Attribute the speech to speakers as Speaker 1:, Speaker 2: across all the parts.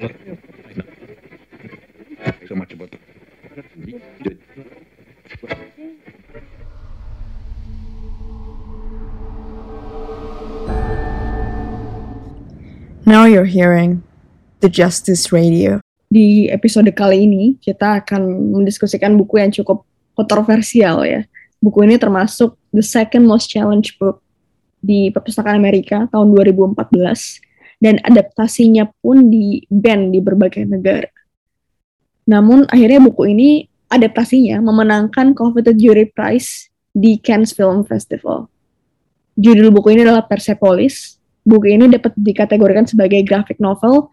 Speaker 1: Now you're hearing the Justice Radio.
Speaker 2: Di episode kali ini, kita akan mendiskusikan buku yang cukup kontroversial ya. Buku ini termasuk the second most challenged book di perpustakaan Amerika tahun 2014 dan adaptasinya pun di ban di berbagai negara. Namun akhirnya buku ini adaptasinya memenangkan coveted jury prize di Cannes Film Festival. Judul buku ini adalah Persepolis. Buku ini dapat dikategorikan sebagai graphic novel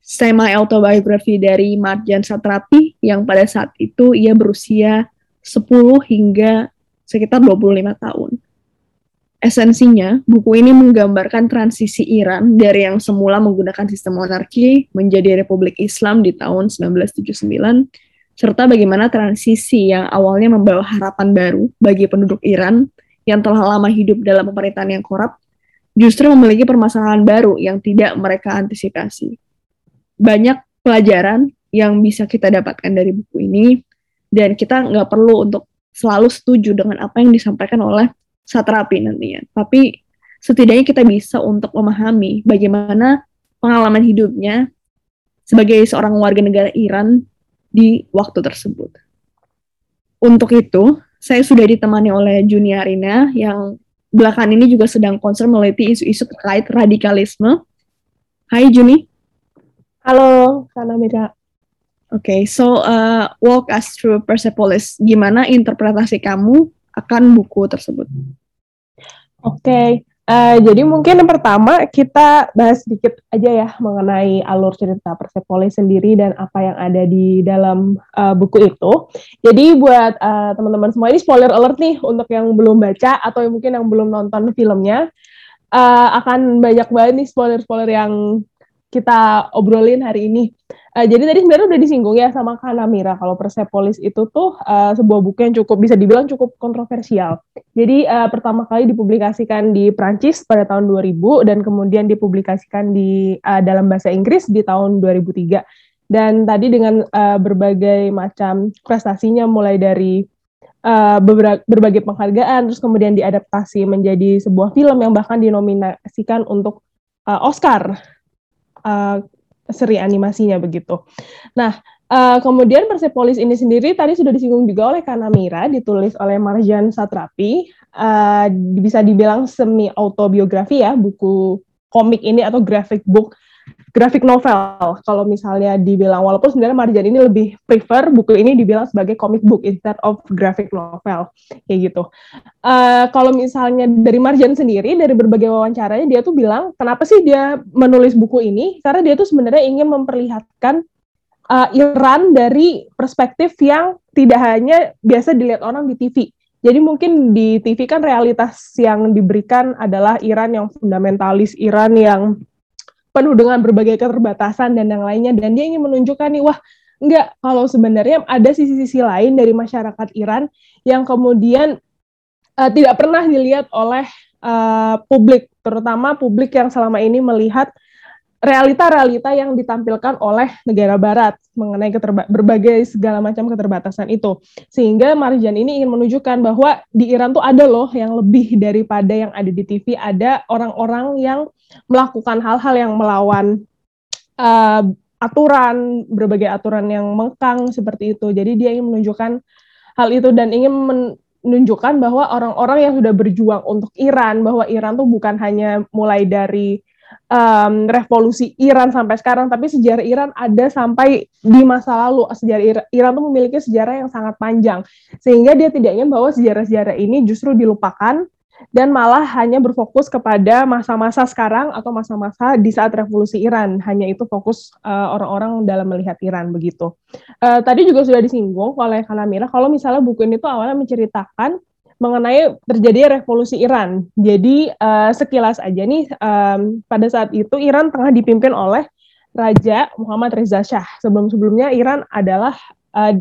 Speaker 2: semi autobiografi dari Marjan Satrapi yang pada saat itu ia berusia 10 hingga sekitar 25 tahun. Esensinya, buku ini menggambarkan transisi Iran dari yang semula menggunakan sistem monarki menjadi Republik Islam di tahun 1979, serta bagaimana transisi yang awalnya membawa harapan baru bagi penduduk Iran yang telah lama hidup dalam pemerintahan yang korup, justru memiliki permasalahan baru yang tidak mereka antisipasi. Banyak pelajaran yang bisa kita dapatkan dari buku ini, dan kita nggak perlu untuk selalu setuju dengan apa yang disampaikan oleh satrapi nantinya. Tapi setidaknya kita bisa untuk memahami bagaimana pengalaman hidupnya sebagai seorang warga negara Iran di waktu tersebut. Untuk itu, saya sudah ditemani oleh Juniarina yang belakangan ini juga sedang concern meliti isu-isu terkait radikalisme. Hai Juni.
Speaker 3: Halo, Kana Mira.
Speaker 2: Oke, okay, so uh, walk us through Persepolis. Gimana interpretasi kamu akan buku tersebut.
Speaker 3: Oke, okay. uh, eh, jadi mungkin yang pertama kita bahas sedikit aja ya mengenai alur cerita Persepolis sendiri dan apa yang ada di dalam uh, buku itu. Jadi buat uh, teman-teman semua ini spoiler alert nih untuk yang belum baca atau yang mungkin yang belum nonton filmnya, uh, akan banyak banget nih spoiler-spoiler yang kita obrolin hari ini. Uh, jadi tadi sebenarnya udah disinggung ya sama Kanamira kalau Persepolis itu tuh uh, sebuah buku yang cukup bisa dibilang cukup kontroversial. Jadi uh, pertama kali dipublikasikan di Prancis pada tahun 2000 dan kemudian dipublikasikan di uh, dalam bahasa Inggris di tahun 2003. Dan tadi dengan uh, berbagai macam prestasinya mulai dari uh, berbagai penghargaan terus kemudian diadaptasi menjadi sebuah film yang bahkan dinominasikan untuk uh, Oscar uh, seri animasinya begitu. Nah, uh, kemudian Persepolis ini sendiri tadi sudah disinggung juga oleh Kanamira, ditulis oleh Marjan Satrapi, uh, bisa dibilang semi autobiografi ya, buku komik ini atau graphic book graphic novel kalau misalnya dibilang walaupun sebenarnya Marjan ini lebih prefer buku ini dibilang sebagai comic book instead of graphic novel kayak gitu. Uh, kalau misalnya dari Marjan sendiri dari berbagai wawancaranya dia tuh bilang kenapa sih dia menulis buku ini karena dia tuh sebenarnya ingin memperlihatkan uh, Iran dari perspektif yang tidak hanya biasa dilihat orang di TV. Jadi mungkin di TV kan realitas yang diberikan adalah Iran yang fundamentalis, Iran yang penuh dengan berbagai keterbatasan dan yang lainnya dan dia ingin menunjukkan nih wah enggak kalau sebenarnya ada sisi-sisi lain dari masyarakat Iran yang kemudian uh, tidak pernah dilihat oleh uh, publik terutama publik yang selama ini melihat realita-realita yang ditampilkan oleh negara barat mengenai berbagai segala macam keterbatasan itu. Sehingga Marjan ini ingin menunjukkan bahwa di Iran tuh ada loh yang lebih daripada yang ada di TV, ada orang-orang yang melakukan hal-hal yang melawan uh, aturan, berbagai aturan yang mengkang seperti itu. Jadi dia ingin menunjukkan hal itu dan ingin menunjukkan bahwa orang-orang yang sudah berjuang untuk Iran, bahwa Iran tuh bukan hanya mulai dari um, revolusi Iran sampai sekarang, tapi sejarah Iran ada sampai di masa lalu. Sejarah Iran, Iran tuh memiliki sejarah yang sangat panjang, sehingga dia tidak ingin bahwa sejarah-sejarah ini justru dilupakan dan malah hanya berfokus kepada masa-masa sekarang atau masa-masa di saat revolusi Iran. Hanya itu fokus uh, orang-orang dalam melihat Iran begitu. Uh, tadi juga sudah disinggung oleh Kanamira kalau misalnya buku ini tuh awalnya menceritakan mengenai terjadi revolusi Iran. Jadi uh, sekilas aja nih um, pada saat itu Iran tengah dipimpin oleh Raja Muhammad Reza Shah. Sebelum-sebelumnya Iran adalah uh,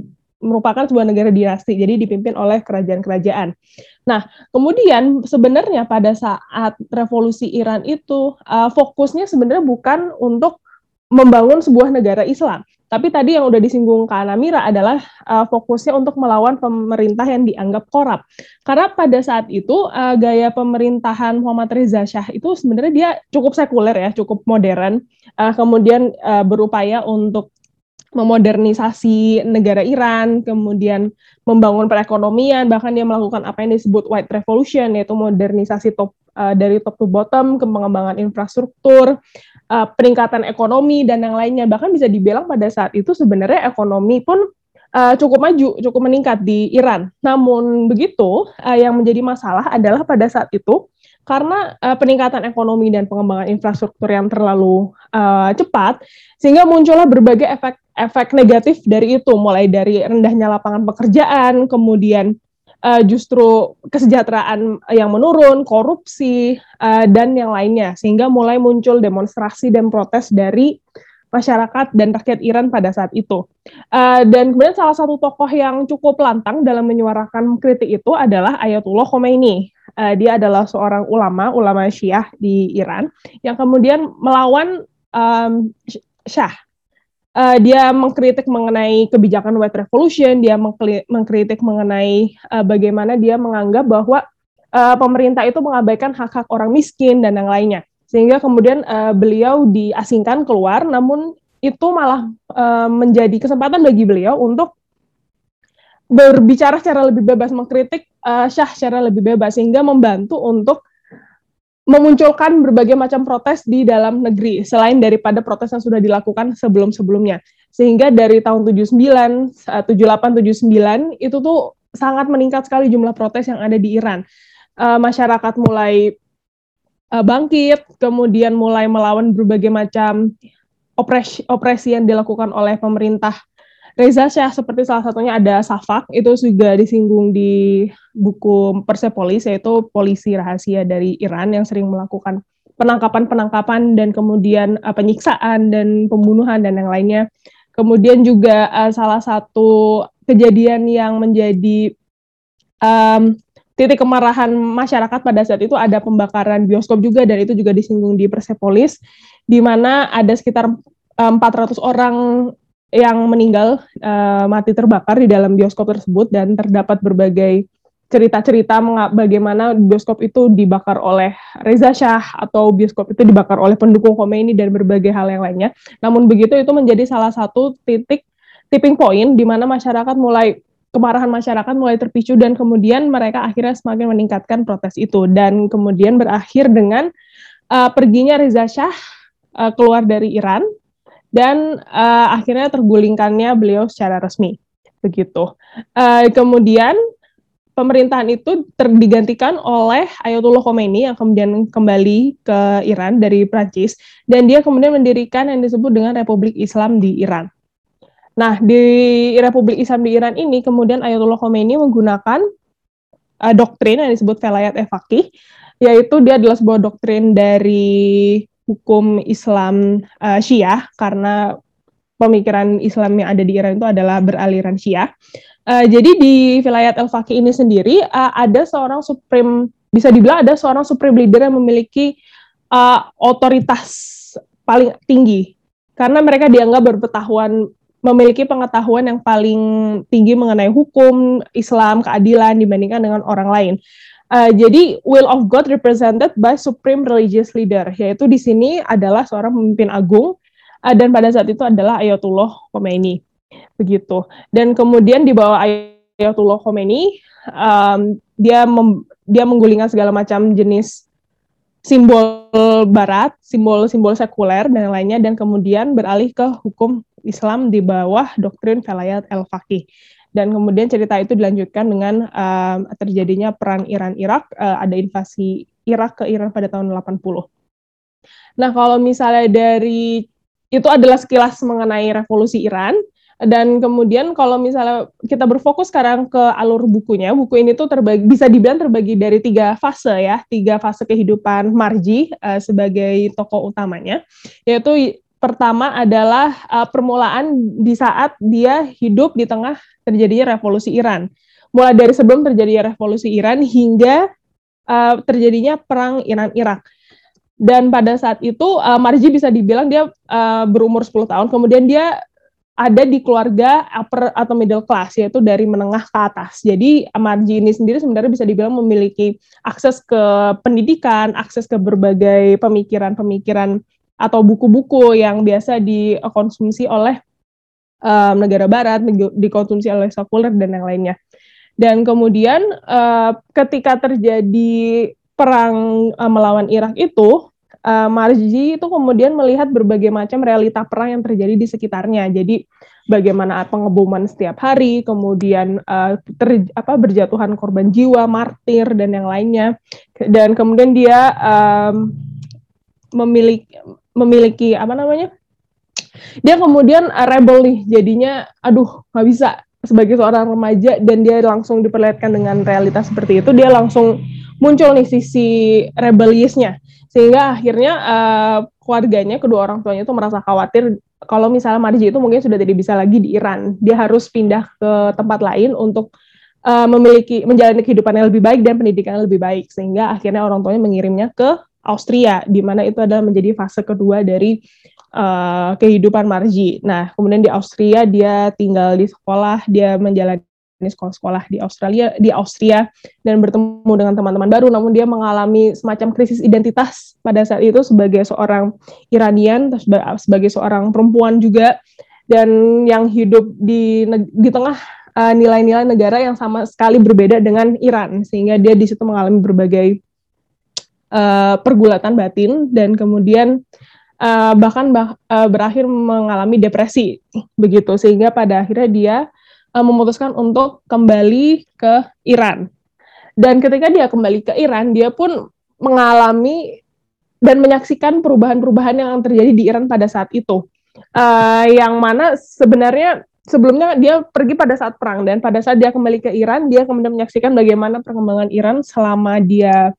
Speaker 3: merupakan sebuah negara dinasti, jadi dipimpin oleh kerajaan-kerajaan. Nah, kemudian sebenarnya pada saat revolusi Iran itu uh, fokusnya sebenarnya bukan untuk membangun sebuah negara Islam. Tapi tadi yang udah disinggung Kak Namira adalah uh, fokusnya untuk melawan pemerintah yang dianggap korup. Karena pada saat itu uh, gaya pemerintahan Muhammad Reza Shah itu sebenarnya dia cukup sekuler ya, cukup modern. Uh, kemudian uh, berupaya untuk memodernisasi negara Iran, kemudian membangun perekonomian, bahkan dia melakukan apa yang disebut White Revolution, yaitu modernisasi top uh, dari top to bottom, pengembangan infrastruktur, uh, peningkatan ekonomi dan yang lainnya. Bahkan bisa dibilang pada saat itu sebenarnya ekonomi pun uh, cukup maju, cukup meningkat di Iran. Namun begitu, uh, yang menjadi masalah adalah pada saat itu karena uh, peningkatan ekonomi dan pengembangan infrastruktur yang terlalu uh, cepat, sehingga muncullah berbagai efek efek negatif dari itu, mulai dari rendahnya lapangan pekerjaan, kemudian uh, justru kesejahteraan yang menurun, korupsi, uh, dan yang lainnya, sehingga mulai muncul demonstrasi dan protes dari masyarakat dan rakyat Iran pada saat itu. Uh, dan kemudian salah satu tokoh yang cukup lantang dalam menyuarakan kritik itu adalah Ayatullah Khomeini. Uh, dia adalah seorang ulama, ulama Syiah di Iran, yang kemudian melawan um, Syah uh, dia mengkritik mengenai kebijakan White Revolution, dia mengkritik mengenai uh, bagaimana dia menganggap bahwa uh, pemerintah itu mengabaikan hak-hak orang miskin dan yang lainnya. Sehingga kemudian uh, beliau diasingkan keluar, namun itu malah uh, menjadi kesempatan bagi beliau untuk berbicara secara lebih bebas, mengkritik uh, Syah secara lebih bebas, sehingga membantu untuk memunculkan berbagai macam protes di dalam negeri selain daripada protes yang sudah dilakukan sebelum-sebelumnya. Sehingga dari tahun 79, 78, 79 itu tuh sangat meningkat sekali jumlah protes yang ada di Iran. Uh, masyarakat mulai uh, bangkit, kemudian mulai melawan berbagai macam opresi, opresi yang dilakukan oleh pemerintah Reza Shah seperti salah satunya ada Safak itu juga disinggung di buku Persepolis yaitu polisi rahasia dari Iran yang sering melakukan penangkapan-penangkapan dan kemudian uh, penyiksaan dan pembunuhan dan yang lainnya. Kemudian juga uh, salah satu kejadian yang menjadi um, titik kemarahan masyarakat pada saat itu ada pembakaran bioskop juga dan itu juga disinggung di Persepolis di mana ada sekitar 400 orang yang meninggal uh, mati terbakar di dalam bioskop tersebut dan terdapat berbagai cerita-cerita bagaimana bioskop itu dibakar oleh Reza Shah atau bioskop itu dibakar oleh pendukung Khomeini dan berbagai hal yang lainnya. Namun begitu itu menjadi salah satu titik tipping point di mana masyarakat mulai kemarahan masyarakat mulai terpicu dan kemudian mereka akhirnya semakin meningkatkan protes itu dan kemudian berakhir dengan uh, perginya Reza Shah uh, keluar dari Iran dan uh, akhirnya tergulingkannya beliau secara resmi begitu. Uh, kemudian pemerintahan itu terdigantikan oleh Ayatollah Khomeini yang kemudian kembali ke Iran dari Prancis dan dia kemudian mendirikan yang disebut dengan Republik Islam di Iran. Nah, di Republik Islam di Iran ini kemudian Ayatollah Khomeini menggunakan uh, doktrin yang disebut Velayat Efaqih, yaitu dia adalah sebuah doktrin dari hukum Islam uh, Syiah karena pemikiran Islam yang ada di Iran itu adalah beraliran Syiah. Uh, jadi di wilayah Al-Faqih ini sendiri uh, ada seorang supreme bisa dibilang ada seorang supreme leader yang memiliki uh, otoritas paling tinggi karena mereka dianggap berpengetahuan memiliki pengetahuan yang paling tinggi mengenai hukum Islam keadilan dibandingkan dengan orang lain. Uh, jadi will of God represented by supreme religious leader, yaitu di sini adalah seorang pemimpin agung uh, dan pada saat itu adalah Ayatullah Khomeini, begitu. Dan kemudian di bawah Ayatullah Khomeini, um, dia mem dia menggulingkan segala macam jenis simbol Barat, simbol-simbol sekuler dan lainnya, dan kemudian beralih ke hukum Islam di bawah doktrin Velayat el-Faqih dan kemudian cerita itu dilanjutkan dengan uh, terjadinya perang Iran-Irak, uh, ada invasi Irak ke Iran pada tahun 80. Nah, kalau misalnya dari itu adalah sekilas mengenai revolusi Iran dan kemudian kalau misalnya kita berfokus sekarang ke alur bukunya, buku ini tuh terbagi bisa dibilang terbagi dari tiga fase ya, tiga fase kehidupan Marji uh, sebagai tokoh utamanya, yaitu pertama adalah uh, permulaan di saat dia hidup di tengah terjadinya revolusi Iran. Mulai dari sebelum terjadinya revolusi Iran hingga uh, terjadinya perang Iran-Irak. dan pada saat itu uh, Marji bisa dibilang dia uh, berumur 10 tahun kemudian dia ada di keluarga upper atau middle class yaitu dari menengah ke atas. Jadi Marji ini sendiri sebenarnya bisa dibilang memiliki akses ke pendidikan, akses ke berbagai pemikiran-pemikiran atau buku-buku yang biasa dikonsumsi oleh um, negara barat, dikonsumsi oleh sekuler dan yang lainnya. Dan kemudian uh, ketika terjadi perang uh, melawan Irak itu uh, Marji itu kemudian melihat berbagai macam realita perang yang terjadi di sekitarnya. Jadi bagaimana pengeboman setiap hari, kemudian uh, ter, apa berjatuhan korban jiwa, martir dan yang lainnya. Dan kemudian dia um, memiliki memiliki apa namanya? Dia kemudian uh, rebel nih, jadinya aduh nggak bisa sebagai seorang remaja dan dia langsung diperlihatkan dengan realitas seperti itu, dia langsung muncul nih sisi rebelliusnya sehingga akhirnya uh, keluarganya kedua orang tuanya itu merasa khawatir kalau misalnya Marji itu mungkin sudah tidak bisa lagi di Iran dia harus pindah ke tempat lain untuk uh, memiliki menjalani kehidupan yang lebih baik dan pendidikan yang lebih baik sehingga akhirnya orang tuanya mengirimnya ke Austria di mana itu adalah menjadi fase kedua dari uh, kehidupan Marji. Nah, kemudian di Austria dia tinggal di sekolah, dia menjalani sekolah-sekolah di Australia di Austria dan bertemu dengan teman-teman baru namun dia mengalami semacam krisis identitas pada saat itu sebagai seorang Iranian sebagai seorang perempuan juga dan yang hidup di di tengah uh, nilai-nilai uh, negara yang sama sekali berbeda dengan Iran sehingga dia di situ mengalami berbagai uh, pergulatan batin dan kemudian uh, bahkan bah, uh, berakhir mengalami depresi begitu sehingga pada akhirnya dia uh, memutuskan untuk kembali ke Iran. Dan ketika dia kembali ke Iran, dia pun mengalami dan menyaksikan perubahan-perubahan yang terjadi di Iran pada saat itu. Uh, yang mana sebenarnya sebelumnya dia pergi pada saat perang dan pada saat dia kembali ke Iran, dia kemudian menyaksikan bagaimana perkembangan Iran selama dia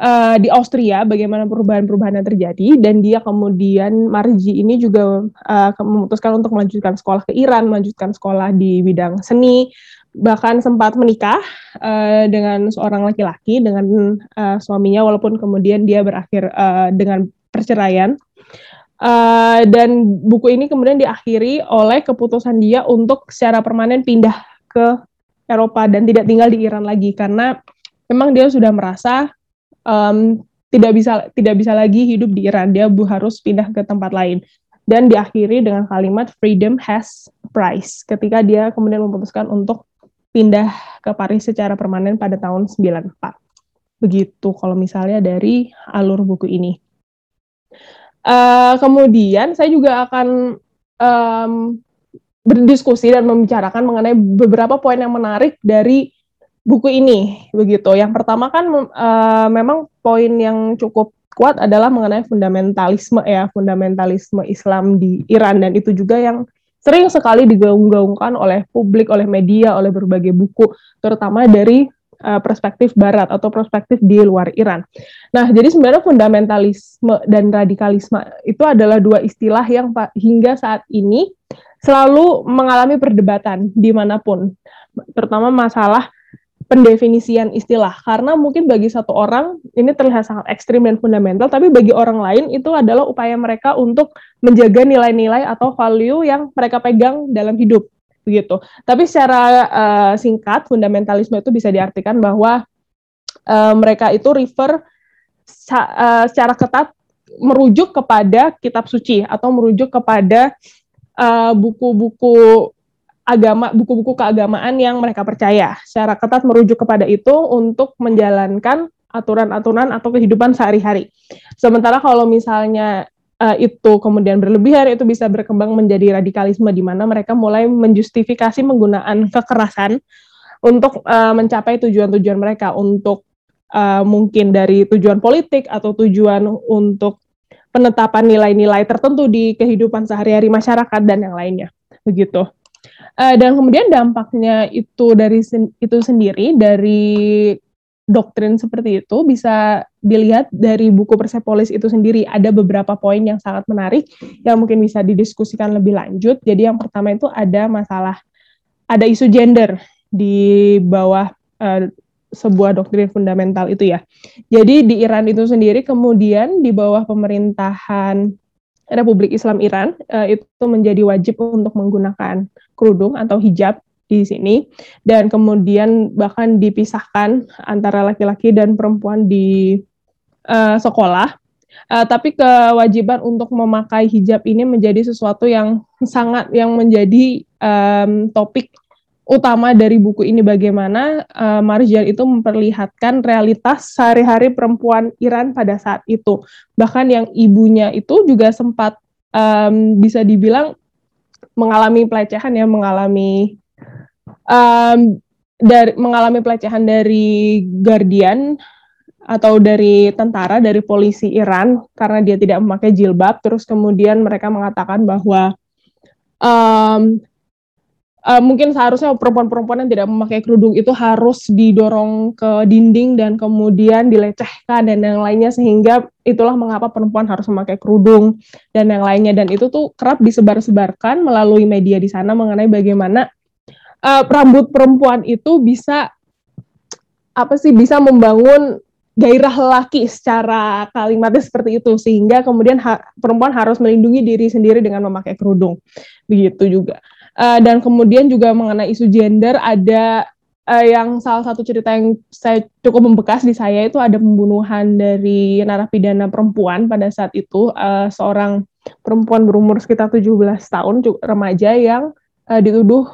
Speaker 3: uh, di Austria bagaimana perubahan-perubahan yang terjadi dan dia kemudian Marji ini juga uh, memutuskan untuk melanjutkan sekolah ke Iran, melanjutkan sekolah di bidang seni, bahkan sempat menikah uh, dengan seorang laki-laki dengan uh, suaminya walaupun kemudian dia berakhir uh, dengan perceraian. Uh, dan buku ini kemudian diakhiri oleh keputusan dia untuk secara permanen pindah ke Eropa dan tidak tinggal di Iran lagi karena memang dia sudah merasa um, tidak bisa tidak bisa lagi hidup di Iran. Dia harus pindah ke tempat lain. Dan diakhiri dengan kalimat freedom has price. Ketika dia kemudian memutuskan untuk pindah ke Paris secara permanen pada tahun 94 begitu kalau misalnya dari alur buku ini. Uh, kemudian saya juga akan um, berdiskusi dan membicarakan mengenai beberapa poin yang menarik dari buku ini begitu. Yang pertama kan uh, memang poin yang cukup kuat adalah mengenai fundamentalisme ya, fundamentalisme Islam di Iran dan itu juga yang sering sekali digaung-gaungkan oleh publik, oleh media, oleh berbagai buku, terutama dari uh, perspektif Barat atau perspektif di luar Iran. Nah, jadi sebenarnya fundamentalisme dan radikalisme itu adalah dua istilah yang hingga saat ini selalu mengalami perdebatan di mana pun, terutama masalah pendefinisian istilah. Karena mungkin bagi satu orang ini terlihat sangat ekstrim dan fundamental tapi bagi orang lain itu adalah upaya mereka untuk menjaga nilai-nilai atau value yang mereka pegang dalam hidup begitu. Tapi secara uh, singkat fundamentalisme itu bisa diartikan bahwa uh, mereka itu refer uh, secara ketat merujuk kepada kitab suci atau merujuk kepada buku-buku uh, agama buku-buku keagamaan yang mereka percaya. Secara ketat merujuk kepada itu untuk menjalankan aturan-aturan atau kehidupan sehari-hari. Sementara kalau misalnya uh, itu kemudian berlebihan itu bisa berkembang menjadi radikalisme di mana mereka mulai menjustifikasi penggunaan kekerasan untuk uh, mencapai tujuan-tujuan mereka untuk uh, mungkin dari tujuan politik atau tujuan untuk penetapan nilai-nilai tertentu di kehidupan sehari-hari masyarakat dan yang lainnya. Begitu. Uh, dan kemudian dampaknya itu dari sen itu sendiri dari doktrin seperti itu bisa dilihat dari buku Persepolis itu sendiri ada beberapa poin yang sangat menarik yang mungkin bisa didiskusikan lebih lanjut. Jadi yang pertama itu ada masalah ada isu gender di bawah uh, sebuah doktrin fundamental itu ya. Jadi di Iran itu sendiri kemudian di bawah pemerintahan Republik Islam Iran uh, itu menjadi wajib untuk menggunakan kerudung atau hijab di sini dan kemudian bahkan dipisahkan antara laki-laki dan perempuan di uh, sekolah. Uh, tapi kewajiban untuk memakai hijab ini menjadi sesuatu yang sangat yang menjadi um, topik utama dari buku ini bagaimana uh, Marjan itu memperlihatkan realitas sehari-hari perempuan Iran pada saat itu. Bahkan yang ibunya itu juga sempat um, bisa dibilang mengalami pelecehan ya, mengalami um, dari mengalami pelecehan dari Guardian atau dari tentara dari polisi Iran karena dia tidak memakai jilbab terus kemudian mereka mengatakan bahwa um, uh, mungkin seharusnya perempuan-perempuan yang tidak memakai kerudung itu harus didorong ke dinding dan kemudian dilecehkan dan yang lainnya sehingga itulah mengapa perempuan harus memakai kerudung dan yang lainnya. Dan itu tuh kerap disebar-sebarkan melalui media di sana mengenai bagaimana uh, rambut perempuan itu bisa apa sih bisa membangun gairah lelaki secara kalimatnya seperti itu sehingga kemudian ha perempuan harus melindungi diri sendiri dengan memakai kerudung. Begitu juga Uh, dan kemudian juga mengenai isu gender ada uh, yang salah satu cerita yang saya cukup membekas di saya itu ada pembunuhan dari narapidana perempuan pada saat itu. Uh, seorang perempuan berumur sekitar 17 tahun remaja yang uh, dituduh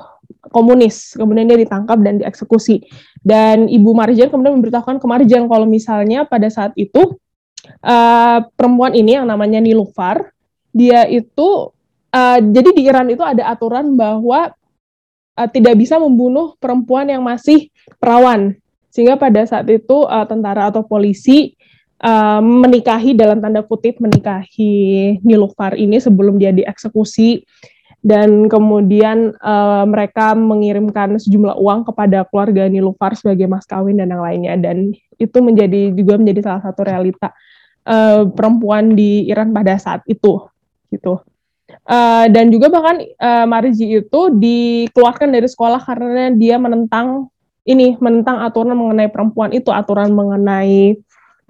Speaker 3: komunis. Kemudian dia ditangkap dan dieksekusi. Dan ibu Marjan kemudian memberitahukan ke Marjan kalau misalnya pada saat itu uh, perempuan ini yang namanya Nilufar dia itu uh, jadi di Iran itu ada aturan bahwa uh, tidak bisa membunuh perempuan yang masih perawan. Sehingga pada saat itu uh, tentara atau polisi uh, menikahi dalam tanda kutip menikahi Nilufar ini sebelum dia dieksekusi. Dan kemudian uh, mereka mengirimkan sejumlah uang kepada keluarga Nilufar sebagai mas kawin dan yang lainnya. Dan itu menjadi juga menjadi salah satu realita uh, perempuan di Iran pada saat itu gitu. Uh, dan juga bahkan uh, Marji itu dikeluarkan dari sekolah karena dia menentang ini menentang aturan mengenai perempuan itu aturan mengenai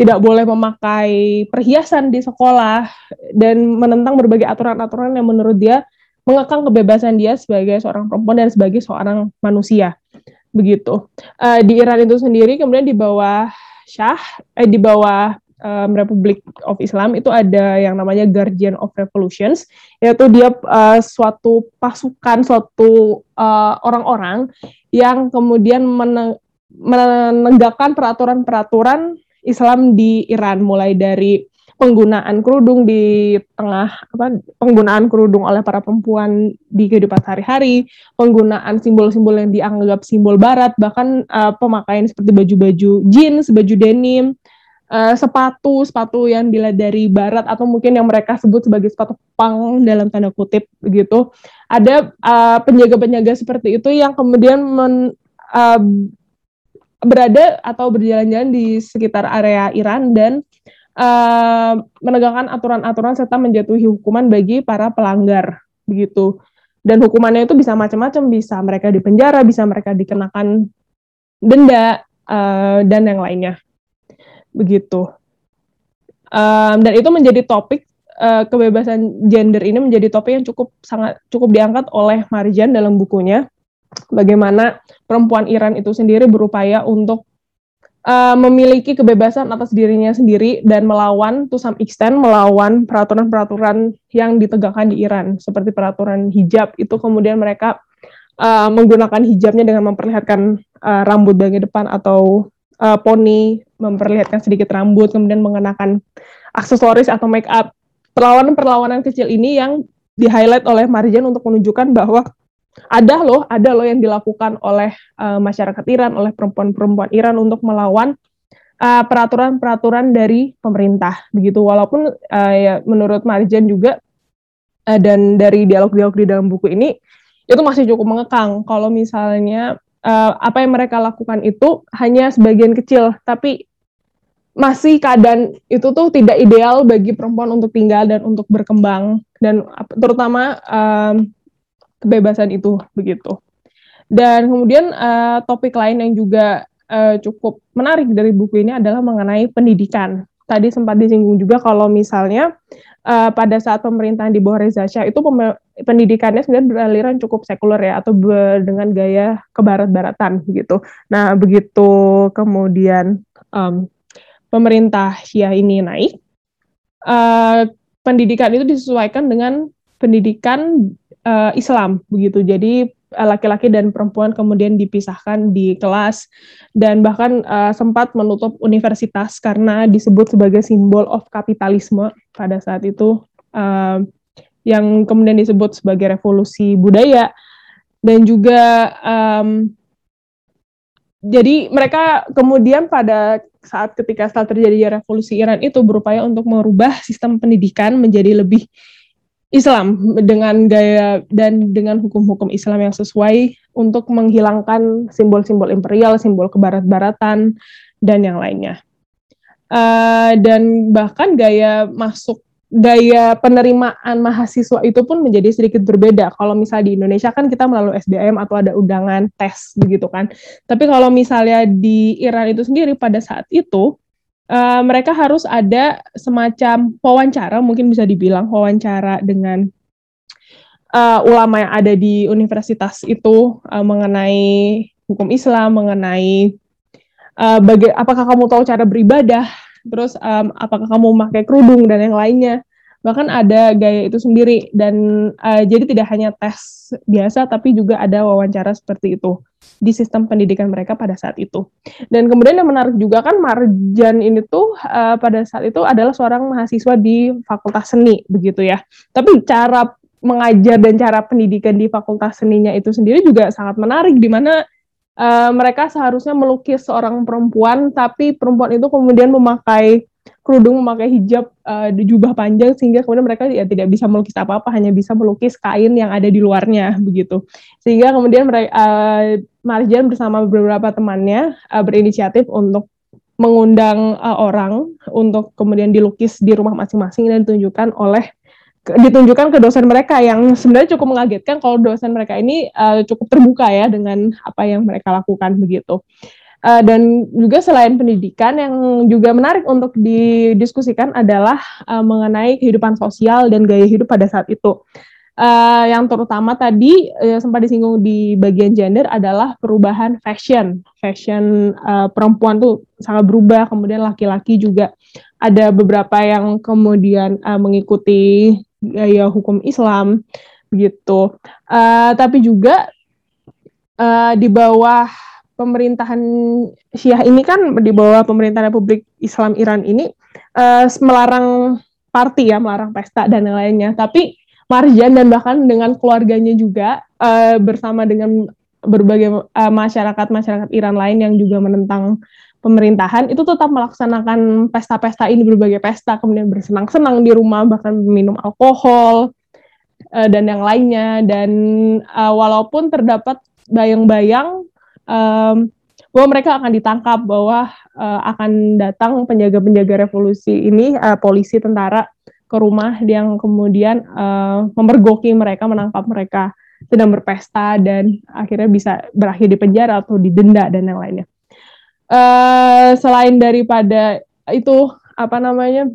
Speaker 3: tidak boleh memakai perhiasan di sekolah dan menentang berbagai aturan-aturan yang menurut dia mengekang kebebasan dia sebagai seorang perempuan dan sebagai seorang manusia. Begitu. Uh, di Iran itu sendiri kemudian di bawah Shah eh, di bawah um, Republik of Islam itu ada yang namanya Guardian of Revolutions, yaitu dia uh, suatu pasukan, suatu uh, orang-orang yang kemudian menegakkan peraturan-peraturan Islam di Iran, mulai dari penggunaan kerudung di tengah apa penggunaan kerudung oleh para perempuan di kehidupan sehari-hari, penggunaan simbol-simbol yang dianggap simbol barat, bahkan uh, pemakaian seperti baju-baju jeans, baju denim, uh, sepatu sepatu yang dilihat dari barat atau mungkin yang mereka sebut sebagai sepatu pang dalam tanda kutip begitu ada uh, penjaga-penjaga seperti itu yang kemudian men, uh, berada atau berjalan-jalan di sekitar area Iran dan uh, menegakkan aturan-aturan serta menjatuhi hukuman bagi para pelanggar begitu dan hukumannya itu bisa macam-macam bisa mereka dipenjara bisa mereka dikenakan denda uh, dan yang lainnya begitu. Um, dan itu menjadi topik uh, kebebasan gender ini menjadi topik yang cukup sangat cukup diangkat oleh Marjan dalam bukunya. Bagaimana perempuan Iran itu sendiri berupaya untuk uh, memiliki kebebasan atas dirinya sendiri dan melawan to some extent melawan peraturan-peraturan yang ditegakkan di Iran seperti peraturan hijab itu kemudian mereka uh, menggunakan hijabnya dengan memperlihatkan uh, rambut bagian depan atau uh, poni, memperlihatkan sedikit rambut, kemudian mengenakan aksesoris atau make up. Perlawanan-perlawanan kecil ini yang di-highlight oleh Marjan untuk menunjukkan bahwa ada loh, ada loh yang dilakukan oleh uh, masyarakat Iran, oleh perempuan-perempuan Iran untuk melawan uh, peraturan-peraturan dari pemerintah. Begitu, walaupun uh, ya, menurut Marjan juga uh, dan dari dialog-dialog di dalam buku ini itu masih cukup mengekang. Kalau misalnya uh, apa yang mereka lakukan itu hanya sebagian kecil, tapi masih keadaan itu tuh tidak ideal bagi perempuan untuk tinggal dan untuk berkembang dan terutama um, kebebasan itu begitu. Dan kemudian uh, topik lain yang juga uh, cukup menarik dari buku ini adalah mengenai pendidikan. Tadi sempat disinggung juga kalau misalnya uh, pada saat pemerintahan di bawah Reza Shah itu pendidikannya sebenarnya beraliran cukup sekuler ya atau dengan gaya kebarat-baratan gitu. Nah begitu kemudian um, pemerintah Syiah ini naik, uh, pendidikan itu disesuaikan dengan pendidikan uh, Islam begitu. Jadi laki-laki dan perempuan kemudian dipisahkan di kelas dan bahkan uh, sempat menutup universitas karena disebut sebagai simbol of kapitalisme pada saat itu uh, yang kemudian disebut sebagai revolusi budaya. Dan juga um, jadi mereka kemudian pada saat ketika setelah terjadi revolusi Iran itu berupaya untuk merubah sistem pendidikan menjadi lebih Islam dengan gaya dan dengan hukum-hukum Islam yang sesuai untuk menghilangkan simbol-simbol imperial, simbol kebarat-baratan dan yang lainnya. Uh, dan bahkan gaya masuk gaya penerimaan mahasiswa itu pun menjadi sedikit berbeda. Kalau misalnya di Indonesia kan kita melalui SBM atau ada undangan tes begitu kan. Tapi kalau misalnya di Iran itu sendiri pada saat itu uh, mereka harus ada semacam wawancara, mungkin bisa dibilang wawancara dengan uh, ulama yang ada di universitas itu uh, mengenai hukum Islam, mengenai uh, baga- apakah kamu tahu cara beribadah terus um, apakah kamu memakai kerudung dan yang lainnya bahkan ada gaya itu sendiri. Dan uh, jadi tidak hanya tes biasa tapi juga ada wawancara seperti itu di sistem pendidikan mereka pada saat itu. Dan kemudian yang menarik juga kan Marjan ini tuh uh, pada saat itu adalah seorang mahasiswa di Fakultas Seni begitu ya. Tapi cara mengajar dan cara pendidikan di Fakultas Seninya itu sendiri juga sangat menarik di mana uh, mereka seharusnya melukis seorang perempuan, tapi perempuan itu kemudian memakai kerudung, memakai hijab uh, di jubah panjang sehingga kemudian mereka ya tidak bisa melukis apa-apa, hanya bisa melukis kain yang ada di luarnya begitu. Sehingga kemudian mereka uh, Marjan bersama beberapa temannya uh, berinisiatif untuk mengundang uh, orang untuk kemudian dilukis di rumah masing-masing dan ditunjukkan oleh ditunjukkan ke dosen mereka yang sebenarnya cukup mengagetkan kalau dosen mereka ini uh, cukup terbuka ya dengan apa yang mereka lakukan begitu. Uh, dan juga selain pendidikan yang juga menarik untuk didiskusikan adalah uh, mengenai kehidupan sosial dan gaya hidup pada saat itu. Uh, yang terutama tadi uh, sempat disinggung di bagian gender adalah perubahan fashion. Fashion uh, perempuan tuh sangat berubah, kemudian laki-laki juga ada beberapa yang kemudian uh, mengikuti gaya hukum Islam begitu. Uh, tapi juga uh, di bawah pemerintahan Syiah ini kan di bawah pemerintahan Republik Islam Iran ini uh, melarang party ya, melarang pesta dan lainnya. Tapi Marjan dan bahkan dengan keluarganya juga uh, bersama dengan berbagai masyarakat-masyarakat uh, Iran lain yang juga menentang pemerintahan itu tetap melaksanakan pesta-pesta ini berbagai pesta kemudian bersenang-senang di rumah bahkan minum alkohol uh, dan yang lainnya dan uh, walaupun terdapat bayang-bayang um, bahwa mereka akan ditangkap bahwa uh, akan datang penjaga-penjaga revolusi ini uh, polisi tentara ke rumah yang kemudian uh, memergoki mereka menangkap mereka sedang berpesta dan akhirnya bisa berakhir di penjara atau didenda dan yang lainnya. Uh, selain daripada itu apa namanya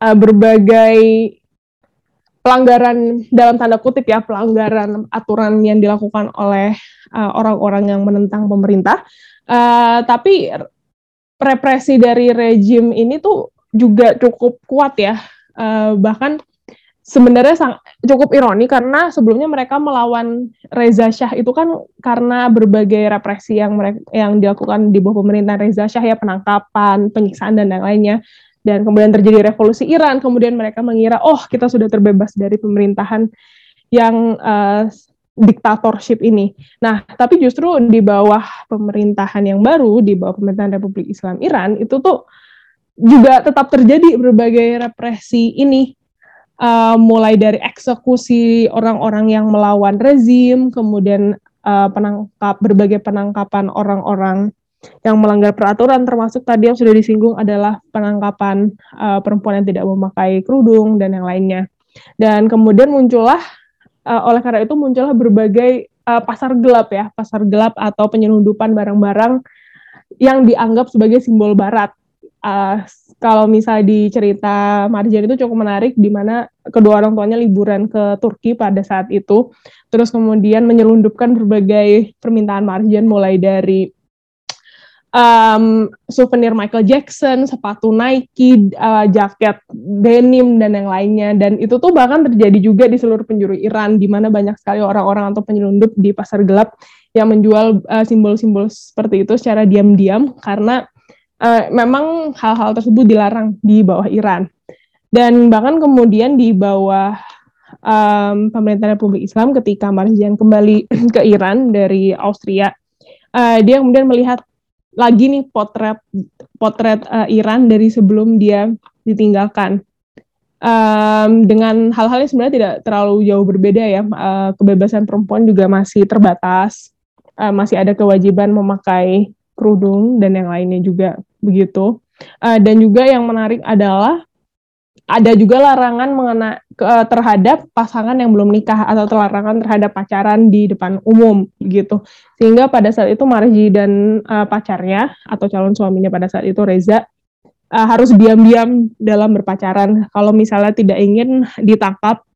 Speaker 3: uh, berbagai pelanggaran dalam tanda kutip ya pelanggaran aturan yang dilakukan oleh eh, orang-orang uh, yang menentang pemerintah uh, tapi represi dari rejim ini tuh juga cukup kuat ya uh, bahkan sebenarnya sang, cukup ironi karena sebelumnya mereka melawan Reza Shah itu kan karena berbagai represi yang mereka yang dilakukan di bawah pemerintahan Reza Shah ya penangkapan, penyiksaan dan yang lainnya. Dan kemudian terjadi revolusi Iran, kemudian mereka mengira oh kita sudah terbebas dari pemerintahan yang uh, diktatorship ini. Nah, tapi justru di bawah pemerintahan yang baru, di bawah pemerintahan Republik Islam Iran itu tuh juga tetap terjadi berbagai represi ini uh, mulai dari eksekusi orang-orang yang melawan rezim, kemudian uh, penangkap berbagai penangkapan orang-orang yang melanggar peraturan, termasuk tadi yang sudah disinggung adalah penangkapan uh, perempuan yang tidak memakai kerudung dan yang lainnya. Dan kemudian muncullah, uh, oleh karena itu muncullah berbagai uh, pasar gelap ya, pasar gelap atau penyelundupan barang-barang yang dianggap sebagai simbol Barat. Uh, kalau misalnya di cerita Marjan itu cukup menarik, di mana kedua orang tuanya liburan ke Turki pada saat itu, terus kemudian menyelundupkan berbagai permintaan Marjan mulai dari um, souvenir Michael Jackson, sepatu Nike, uh, jaket denim dan yang lainnya. Dan itu tuh bahkan terjadi juga di seluruh penjuru Iran, di mana banyak sekali orang-orang atau penyelundup di pasar gelap yang menjual uh, simbol-simbol uh, seperti itu secara diam-diam karena uh, memang hal-hal tersebut dilarang di bawah Iran. Dan bahkan kemudian di bawah um, pemerintah Republik Islam ketika Marjan kembali ke Iran dari Austria, uh, dia kemudian melihat lagi nih potret potret uh, Iran dari sebelum dia ditinggalkan. Um, dengan hal-hal yang sebenarnya tidak terlalu jauh berbeda ya uh, kebebasan perempuan juga masih terbatas uh, masih ada kewajiban memakai kerudung dan yang lainnya juga begitu. Uh, dan juga yang menarik adalah ada juga larangan mengenai uh, terhadap pasangan yang belum nikah atau larangan terhadap pacaran di depan umum gitu. Sehingga pada saat itu Marji dan uh, pacarnya atau calon suaminya pada saat itu Reza uh, harus diam-diam dalam berpacaran. Kalau misalnya tidak ingin ditangkap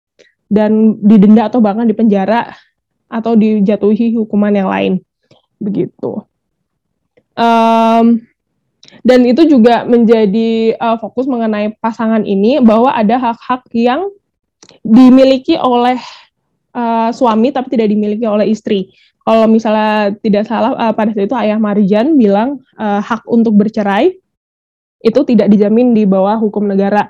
Speaker 3: dan didenda atau bahkan dipenjara atau dijatuhi hukuman yang lain begitu. Um, dan itu juga menjadi uh, fokus mengenai pasangan ini bahwa ada hak-hak yang dimiliki oleh uh, suami tapi tidak dimiliki oleh istri. Kalau misalnya tidak salah uh, pada saat itu ayah Marjan bilang uh, hak untuk bercerai itu tidak dijamin di bawah hukum negara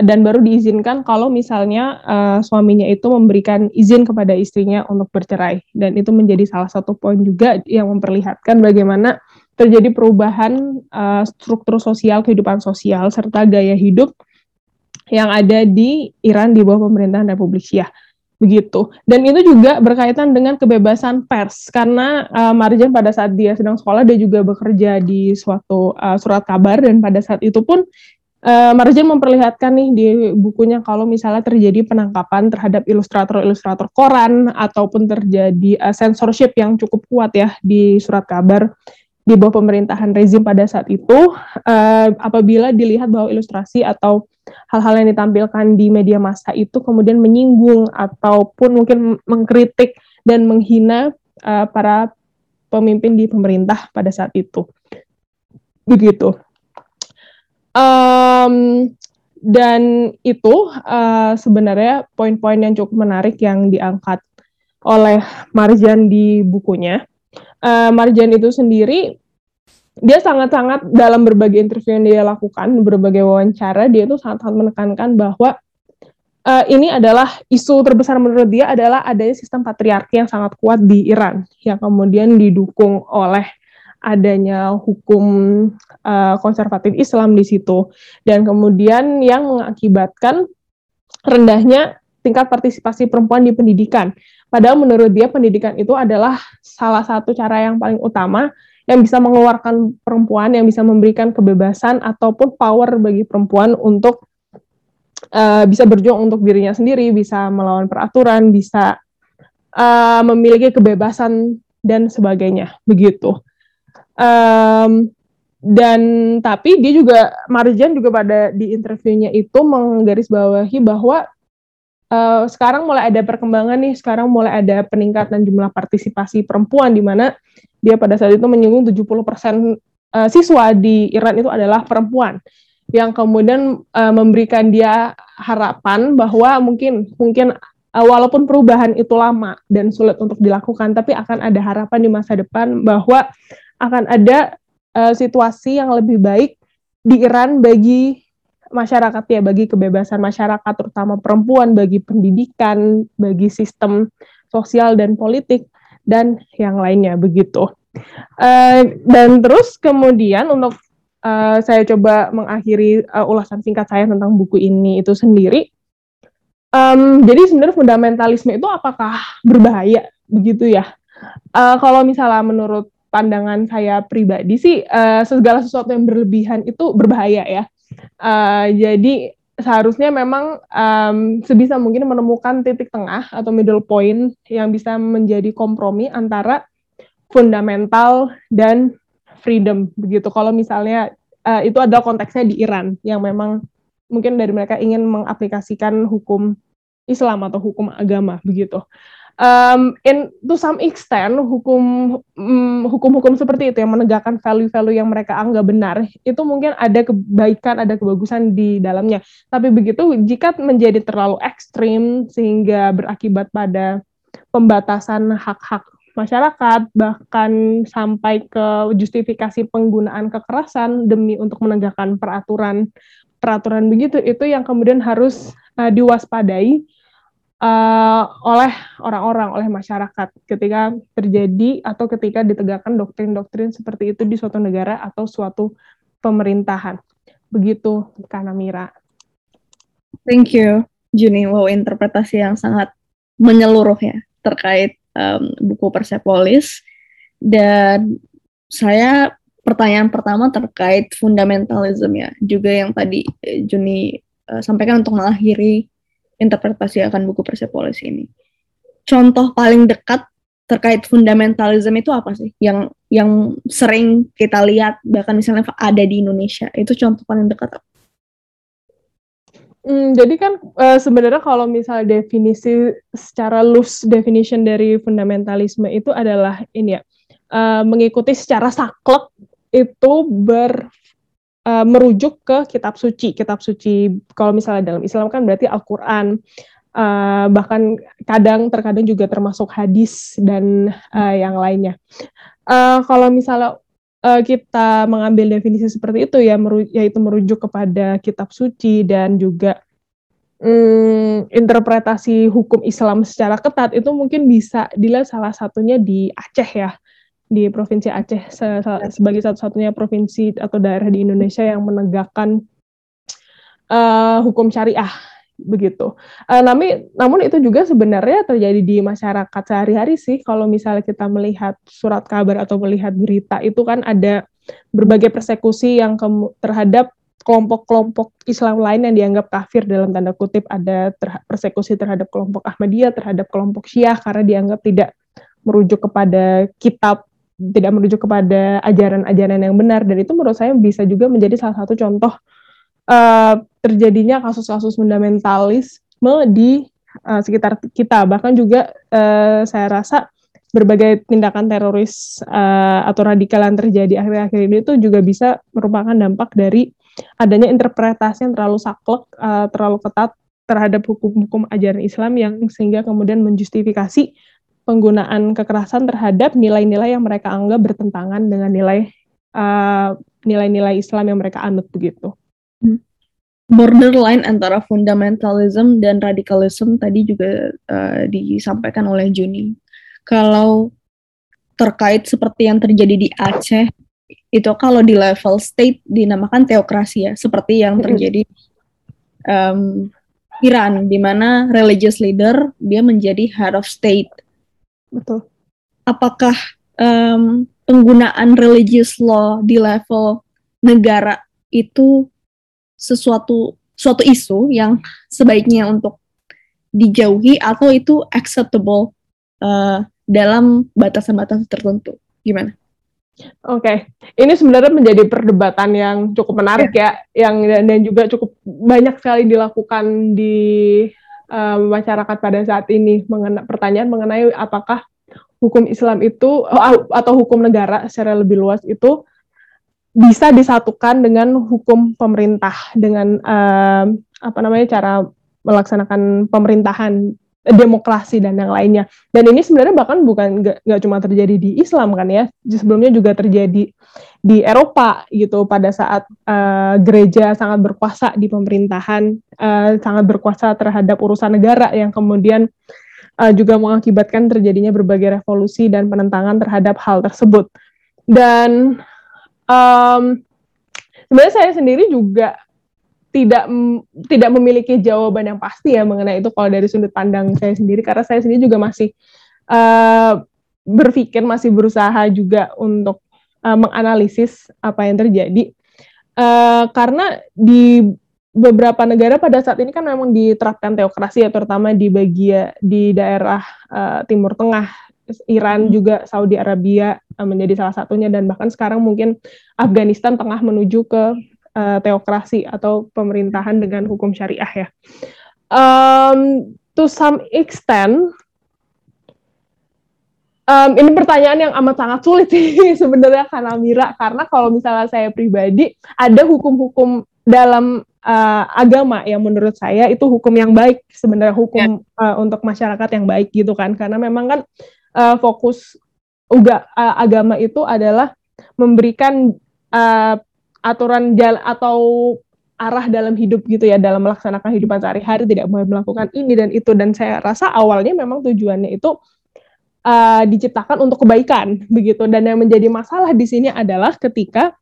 Speaker 3: dan baru diizinkan kalau misalnya uh, suaminya itu memberikan izin kepada istrinya untuk bercerai dan itu menjadi salah satu poin juga yang memperlihatkan bagaimana terjadi perubahan uh, struktur sosial kehidupan sosial serta gaya hidup yang ada di Iran di bawah pemerintahan Republik Syiah begitu. Dan itu juga berkaitan dengan kebebasan pers. Karena uh, Marjan pada saat dia sedang sekolah dia juga bekerja di suatu uh, surat kabar. Dan pada saat itu pun uh, Marjan memperlihatkan nih di bukunya kalau misalnya terjadi penangkapan terhadap ilustrator-ilustrator koran ataupun terjadi uh, censorship yang cukup kuat ya di surat kabar di bawah pemerintahan rezim pada saat itu uh, apabila dilihat bahwa ilustrasi atau hal-hal yang ditampilkan di media massa itu kemudian menyinggung ataupun mungkin mengkritik dan menghina uh, para pemimpin di pemerintah pada saat itu. Begitu. Um, dan itu uh, sebenarnya poin-poin yang cukup menarik yang diangkat oleh Marjan di bukunya. Uh, Marjan itu sendiri dia sangat-sangat dalam berbagai interview yang dia lakukan, berbagai wawancara, dia itu sangat-sangat menekankan bahwa uh, ini adalah isu terbesar menurut dia adalah adanya sistem patriarki yang sangat kuat di Iran, yang kemudian didukung oleh adanya hukum uh, konservatif Islam di situ, dan kemudian yang mengakibatkan rendahnya tingkat partisipasi perempuan di pendidikan. Padahal menurut dia pendidikan itu adalah salah satu cara yang paling utama yang bisa mengeluarkan perempuan, yang bisa memberikan kebebasan ataupun power bagi perempuan untuk uh, bisa berjuang untuk dirinya sendiri, bisa melawan peraturan, bisa uh, memiliki kebebasan dan sebagainya, begitu. Um, dan tapi dia juga Marjan juga pada di interviewnya itu menggarisbawahi bahwa uh, sekarang mulai ada perkembangan nih, sekarang mulai ada peningkatan jumlah partisipasi perempuan di mana dia pada saat itu menyinggung 70% uh, siswa di Iran itu adalah perempuan. Yang kemudian uh, memberikan dia harapan bahwa mungkin mungkin uh, walaupun perubahan itu lama dan sulit untuk dilakukan tapi akan ada harapan di masa depan bahwa akan ada situasi yang lebih baik di Iran bagi masyarakat ya bagi kebebasan masyarakat terutama perempuan bagi pendidikan bagi sistem sosial dan politik dan yang lainnya begitu. Uh, dan terus kemudian untuk uh, saya coba mengakhiri uh, ulasan singkat saya tentang buku ini itu sendiri um, jadi sebenarnya fundamentalisme itu apakah berbahaya? Begitu ya. Uh, kalau misalnya menurut pandangan saya pribadi sih uh, segala sesuatu yang berlebihan itu berbahaya ya. Uh, jadi seharusnya memang um, sebisa mungkin menemukan titik tengah atau middle point yang bisa menjadi kompromi antara fundamental dan freedom begitu. Kalau misalnya uh, itu adalah konteksnya di Iran yang memang mungkin dari mereka ingin mengaplikasikan hukum Islam atau hukum agama begitu um, in to some extent hukum um, hukum-hukum seperti itu yang menegakkan value-value yang mereka anggap benar itu mungkin ada kebaikan ada kebagusan di dalamnya. Tapi begitu jika menjadi terlalu ekstrim sehingga berakibat pada pembatasan hak-hak masyarakat bahkan sampai ke justifikasi penggunaan kekerasan demi untuk menegakkan peraturan peraturan begitu itu yang kemudian harus uh, diwaspadai uh, oleh orang-orang, oleh masyarakat ketika terjadi atau ketika ditegakkan doktrin-doktrin seperti itu di suatu negara atau suatu pemerintahan. Begitu, Kana Mira.
Speaker 2: Thank you, Juni. Wow, interpretasi yang sangat menyeluruh ya terkait um, buku Persepolis. Dan saya pertanyaan pertama terkait fundamentalism ya, juga yang tadi eh, Juni uh, sampaikan untuk mengakhiri interpretasi akan buku Persepolis ini. Contoh paling dekat terkait fundamentalisme itu apa sih? Yang yang sering kita lihat bahkan misalnya ada di Indonesia itu contoh paling dekat apa?
Speaker 3: Hmm, jadi kan uh, sebenarnya kalau misalnya definisi secara loose definition dari fundamentalisme itu adalah ini ya uh, mengikuti secara saklek itu ber uh, merujuk ke kitab suci. Kitab suci kalau misalnya dalam Islam kan berarti Al-Qur'an uh, bahkan kadang terkadang juga termasuk hadis dan uh, yang lainnya. Uh, kalau misalnya uh, kita mengambil definisi seperti itu ya meru yaitu merujuk kepada kitab suci dan juga um, interpretasi hukum Islam secara ketat itu mungkin bisa dilihat salah satunya di Aceh ya di Provinsi Aceh se sebagai satu-satunya provinsi atau daerah di Indonesia yang menegakkan uh, hukum syariah begitu. Uh, namun, namun itu juga sebenarnya terjadi di masyarakat sehari-hari sih. Kalau misalnya kita melihat surat kabar atau melihat berita itu kan ada berbagai persekusi yang terhadap kelompok-kelompok Islam lain yang dianggap kafir dalam tanda kutip ada ter persekusi terhadap kelompok Ahmadiyah, terhadap kelompok Syiah karena dianggap tidak merujuk kepada kitab tidak merujuk kepada ajaran-ajaran yang benar. Dan itu menurut saya bisa juga menjadi salah satu contoh uh, terjadinya kasus-kasus fundamentalisme di uh, sekitar kita. Bahkan juga uh, saya rasa berbagai tindakan teroris uh, atau radikal yang terjadi akhir-akhir ini itu juga bisa merupakan dampak dari adanya interpretasi yang terlalu saklek, uh, terlalu ketat terhadap hukum-hukum ajaran Islam yang sehingga kemudian menjustifikasi penggunaan kekerasan terhadap nilai-nilai yang mereka anggap bertentangan dengan nilai uh, nilai-nilai Islam yang mereka anut begitu.
Speaker 2: Hmm. Borderline antara fundamentalism dan radikalisme tadi juga uh, disampaikan oleh Juni. Kalau terkait seperti yang terjadi di Aceh, itu kalau di level state dinamakan teokrasi ya, seperti yang hmm. terjadi um, Iran, di mana religious leader dia menjadi head of state
Speaker 3: Betul.
Speaker 2: Apakah um, penggunaan religious law di level negara itu sesuatu suatu isu yang sebaiknya untuk dijauhi atau itu acceptable uh, dalam batasan-batasan tertentu? Gimana?
Speaker 3: Oke, okay. ini sebenarnya menjadi perdebatan yang cukup menarik yeah. ya, yang dan, dan juga cukup banyak sekali dilakukan di uh, masyarakat pada saat ini mengena, pertanyaan mengenai apakah hukum Islam itu atau hukum negara secara lebih luas itu bisa disatukan dengan hukum pemerintah dengan uh, apa namanya cara melaksanakan pemerintahan demokrasi dan yang lainnya. Dan ini sebenarnya bahkan bukan nggak cuma terjadi di Islam kan ya, sebelumnya juga terjadi di Eropa gitu pada saat uh, gereja sangat berkuasa di pemerintahan, uh, sangat berkuasa terhadap urusan negara yang kemudian uh, juga mengakibatkan terjadinya berbagai revolusi dan penentangan terhadap hal tersebut. Dan um, sebenarnya saya sendiri juga tidak tidak memiliki jawaban yang pasti ya mengenai itu kalau dari sudut pandang saya sendiri. Karena saya sendiri juga masih uh, berpikir masih berusaha juga untuk uh, menganalisis apa yang terjadi. Uh, karena di beberapa negara pada saat ini kan memang diterapkan teokrasi ya terutama di bagian di daerah uh, Timur Tengah. Iran juga Saudi Arabia uh, menjadi salah satunya. Dan bahkan sekarang mungkin Afghanistan tengah menuju ke uh, teokrasi atau pemerintahan dengan hukum syariah ya. Um, to some extent um, ini pertanyaan yang amat sangat sulit sih sebenarnya karena Mira karena kalau misalnya saya pribadi ada hukum-hukum dalam uh, agama yang menurut saya itu hukum yang baik sebenarnya hukum ya. uh, untuk masyarakat yang baik gitu kan karena memang kan uh, fokus uga uh, agama itu adalah memberikan uh, aturan jalan atau arah dalam hidup gitu ya dalam melaksanakan kehidupan sehari-hari tidak boleh melakukan ini dan itu. Dan saya rasa awalnya memang tujuannya itu uh, diciptakan untuk kebaikan begitu. Dan yang menjadi masalah di sini adalah ketika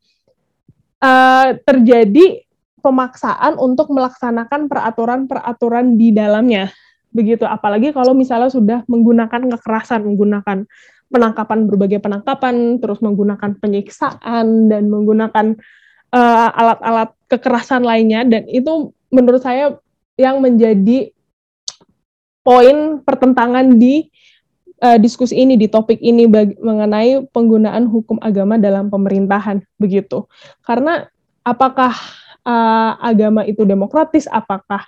Speaker 3: uh, terjadi pemaksaan untuk melaksanakan peraturan-peraturan di dalamnya begitu. Apalagi kalau misalnya sudah menggunakan kekerasan menggunakan penangkapan berbagai penangkapan terus menggunakan penyiksaan dan menggunakan uh, alat-alat kekerasan lainnya dan itu menurut saya yang menjadi poin pertentangan di uh, diskusi ini di topik ini mengenai penggunaan hukum agama dalam pemerintahan begitu. Karena apakah uh, agama itu demokratis apakah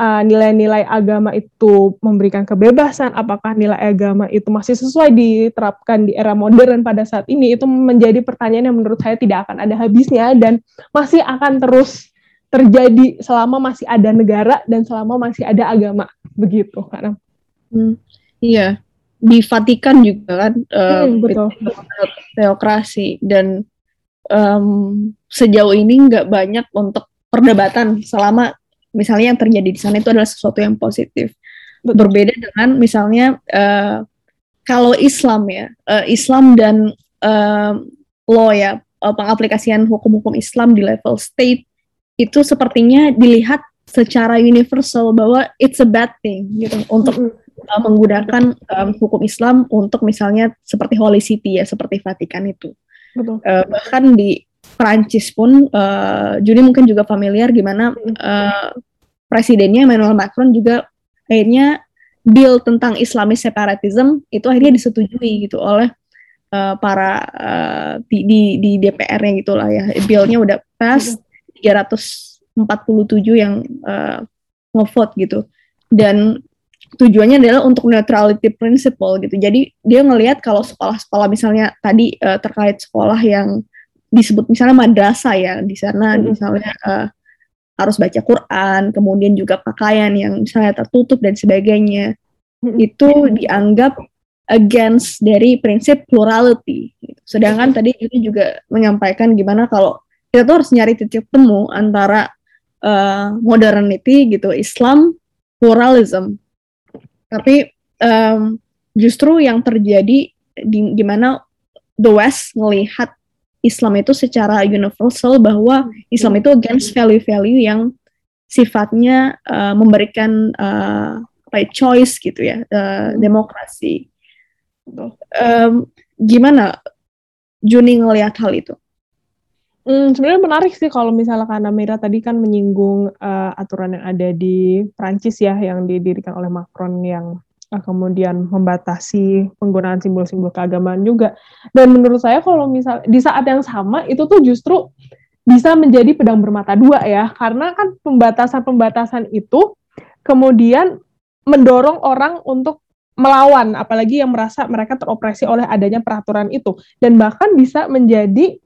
Speaker 3: uh, nilai-nilai agama itu memberikan kebebasan, apakah nilai agama itu masih sesuai diterapkan di era modern pada saat ini, itu menjadi pertanyaan yang menurut saya tidak akan ada habisnya dan masih akan terus terjadi selama masih ada negara dan selama masih ada agama begitu karena
Speaker 2: hmm, iya di Vatikan juga kan
Speaker 3: hmm, uh, betul.
Speaker 2: teokrasi dan um, sejauh ini nggak banyak untuk perdebatan selama misalnya yang terjadi di sana itu adalah sesuatu yang positif. Betul. Berbeda dengan misalnya uh, kalau Islam ya, uh, Islam dan uh, law ya, uh, pengaplikasian hukum-hukum Islam di level state itu sepertinya dilihat secara universal bahwa it's a bad thing gitu untuk uh, menggunakan um, hukum Islam untuk misalnya seperti Holy City ya, seperti Vatikan itu. Betul. Uh, bahkan di Prancis pun uh, Juni mungkin juga familiar gimana uh, presidennya Emmanuel Macron juga akhirnya bill tentang Islamic separatism itu akhirnya disetujui gitu oleh uh, para uh, di, di di DPR-nya gitulah ya. Billnya udah pas 347 yang uh, ngevote gitu. Dan tujuannya adalah untuk neutrality principle gitu. Jadi dia ngelihat kalau sekolah-sekolah misalnya tadi uh, terkait sekolah yang disebut misalnya madrasah ya di sana hmm. misalnya uh, harus baca Quran, kemudian juga pakaian yang misalnya tertutup dan sebagainya, hmm. itu dianggap against dari prinsip plurality. Gitu. Sedangkan tadi itu juga menyampaikan gimana kalau kita tuh harus nyari titik temu antara uh, modernity gitu, Islam, pluralism. Tapi um, justru yang terjadi di gimana the West melihat Islam itu secara universal bahwa Islam itu against value-value yang sifatnya uh, memberikan uh, apa ya, choice gitu ya, uh, demokrasi. Um, gimana Juni ngelihat hal itu?
Speaker 3: Hmm, sebenarnya menarik sih kalau misalnya karena Mira tadi kan menyinggung uh, aturan yang ada di Prancis ya yang didirikan oleh Macron yang kemudian membatasi penggunaan simbol-simbol keagamaan juga. Dan menurut saya kalau misal di saat yang sama itu tuh justru bisa menjadi pedang bermata dua ya, karena kan pembatasan-pembatasan itu kemudian mendorong orang untuk melawan, apalagi yang merasa mereka teropresi oleh adanya peraturan itu, dan bahkan bisa menjadi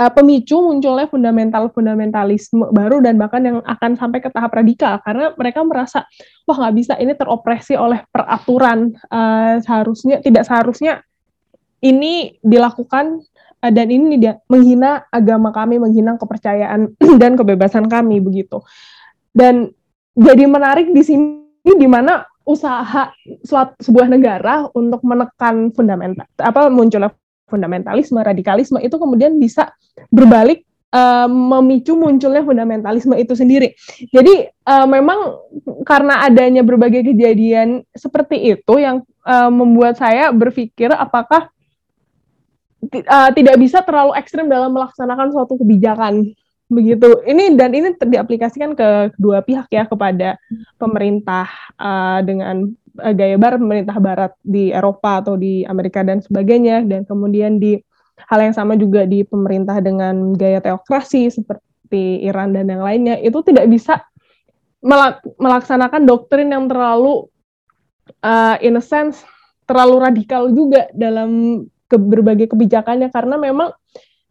Speaker 3: uh, pemicu munculnya fundamental-fundamentalisme baru dan bahkan yang akan sampai ke tahap radikal. Karena mereka merasa wah nggak bisa ini teropresi oleh peraturan uh, seharusnya tidak seharusnya ini dilakukan uh, dan ini dia menghina agama kami menghina kepercayaan dan kebebasan kami begitu. Dan jadi menarik di sini di mana usaha sebuah negara untuk menekan fundamental apa munculnya fundamentalisme, radikalisme itu kemudian bisa berbalik uh, memicu munculnya fundamentalisme itu sendiri. Jadi uh, memang karena adanya berbagai kejadian seperti itu yang uh, membuat saya berpikir apakah uh, tidak bisa terlalu ekstrim dalam melaksanakan suatu kebijakan begitu. Ini dan ini diaplikasikan ke kedua pihak ya kepada pemerintah uh, dengan uh, gaya barat pemerintah barat di Eropa atau di Amerika dan sebagainya. Dan kemudian di hal yang sama juga di pemerintah dengan gaya teokrasi seperti Iran dan yang lainnya itu tidak bisa melaksanakan doktrin yang terlalu uh, in a sense terlalu radikal juga dalam ke berbagai kebijakannya. Karena memang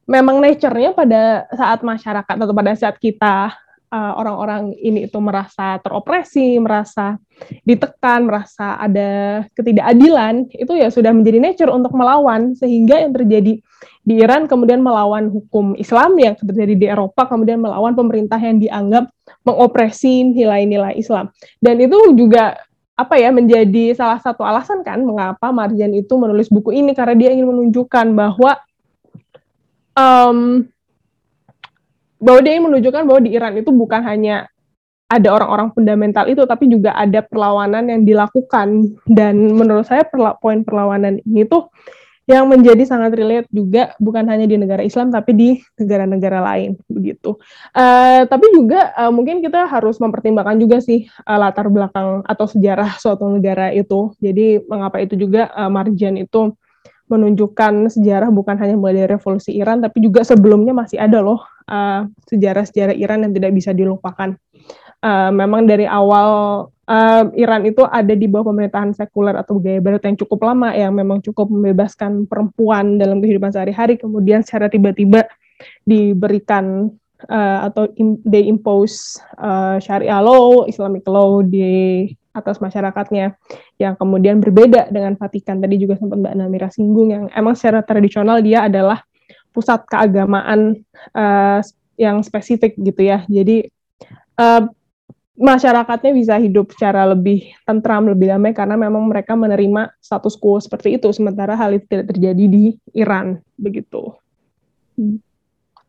Speaker 3: memang nature-nya pada saat masyarakat atau pada saat kita uh, orang-orang ini itu merasa teropresi, merasa ditekan, merasa ada ketidakadilan, itu ya sudah menjadi nature untuk melawan sehingga yang terjadi di Iran kemudian melawan hukum Islam yang terjadi di Eropa kemudian melawan pemerintah yang dianggap mengopresi nilai-nilai Islam. Dan itu juga apa ya menjadi salah satu alasan kan mengapa Marjan itu menulis buku ini karena dia ingin menunjukkan bahwa um, bahwa dia menunjukkan bahwa di Iran itu bukan hanya ada orang-orang fundamental itu, tapi juga ada perlawanan yang dilakukan. Dan menurut saya perla poin perlawanan ini tuh yang menjadi sangat relate juga bukan hanya di negara Islam tapi di negara-negara lain begitu. Uh, tapi juga uh, mungkin kita harus mempertimbangkan juga sih uh, latar belakang atau sejarah suatu negara itu. Jadi mengapa itu juga uh, Marjan itu menunjukkan sejarah bukan hanya mulai dari revolusi Iran, tapi juga sebelumnya masih ada loh sejarah sejarah-sejarah Iran yang tidak bisa dilupakan. Uh, memang dari awal uh, Iran itu ada di bawah pemerintahan sekuler atau gaya barat yang cukup lama, yang memang cukup membebaskan perempuan dalam kehidupan sehari-hari, kemudian secara tiba-tiba diberikan uh, atau in, they impose uh, Syariah law, Islamic law di atas masyarakatnya yang kemudian berbeda dengan Vatikan tadi juga sempat Mbak Namira singgung yang emang secara tradisional dia adalah pusat keagamaan uh, yang spesifik gitu ya jadi uh, masyarakatnya bisa hidup secara lebih tentram lebih damai karena memang mereka menerima status quo seperti itu sementara hal itu tidak terjadi di Iran begitu.
Speaker 2: Hmm.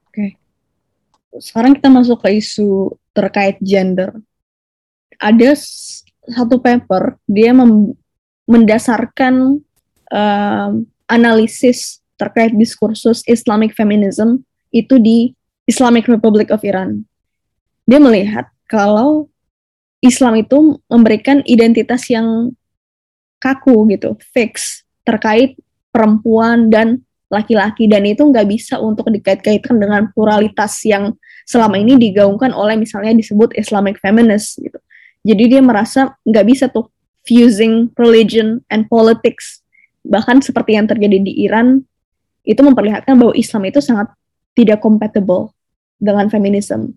Speaker 2: Oke. Okay. Sekarang kita masuk ke isu terkait gender. Ada satu paper dia mendasarkan um, analisis terkait diskursus Islamic feminism itu di Islamic Republic of Iran. Dia melihat kalau Islam itu memberikan identitas yang kaku gitu, fix terkait perempuan dan laki-laki dan itu nggak bisa untuk dikait-kaitkan dengan pluralitas yang selama ini digaungkan oleh misalnya disebut Islamic feminist gitu. Jadi dia merasa nggak bisa tuh fusing religion and politics. Bahkan seperti yang terjadi di Iran, itu memperlihatkan bahwa Islam itu sangat tidak compatible dengan feminism.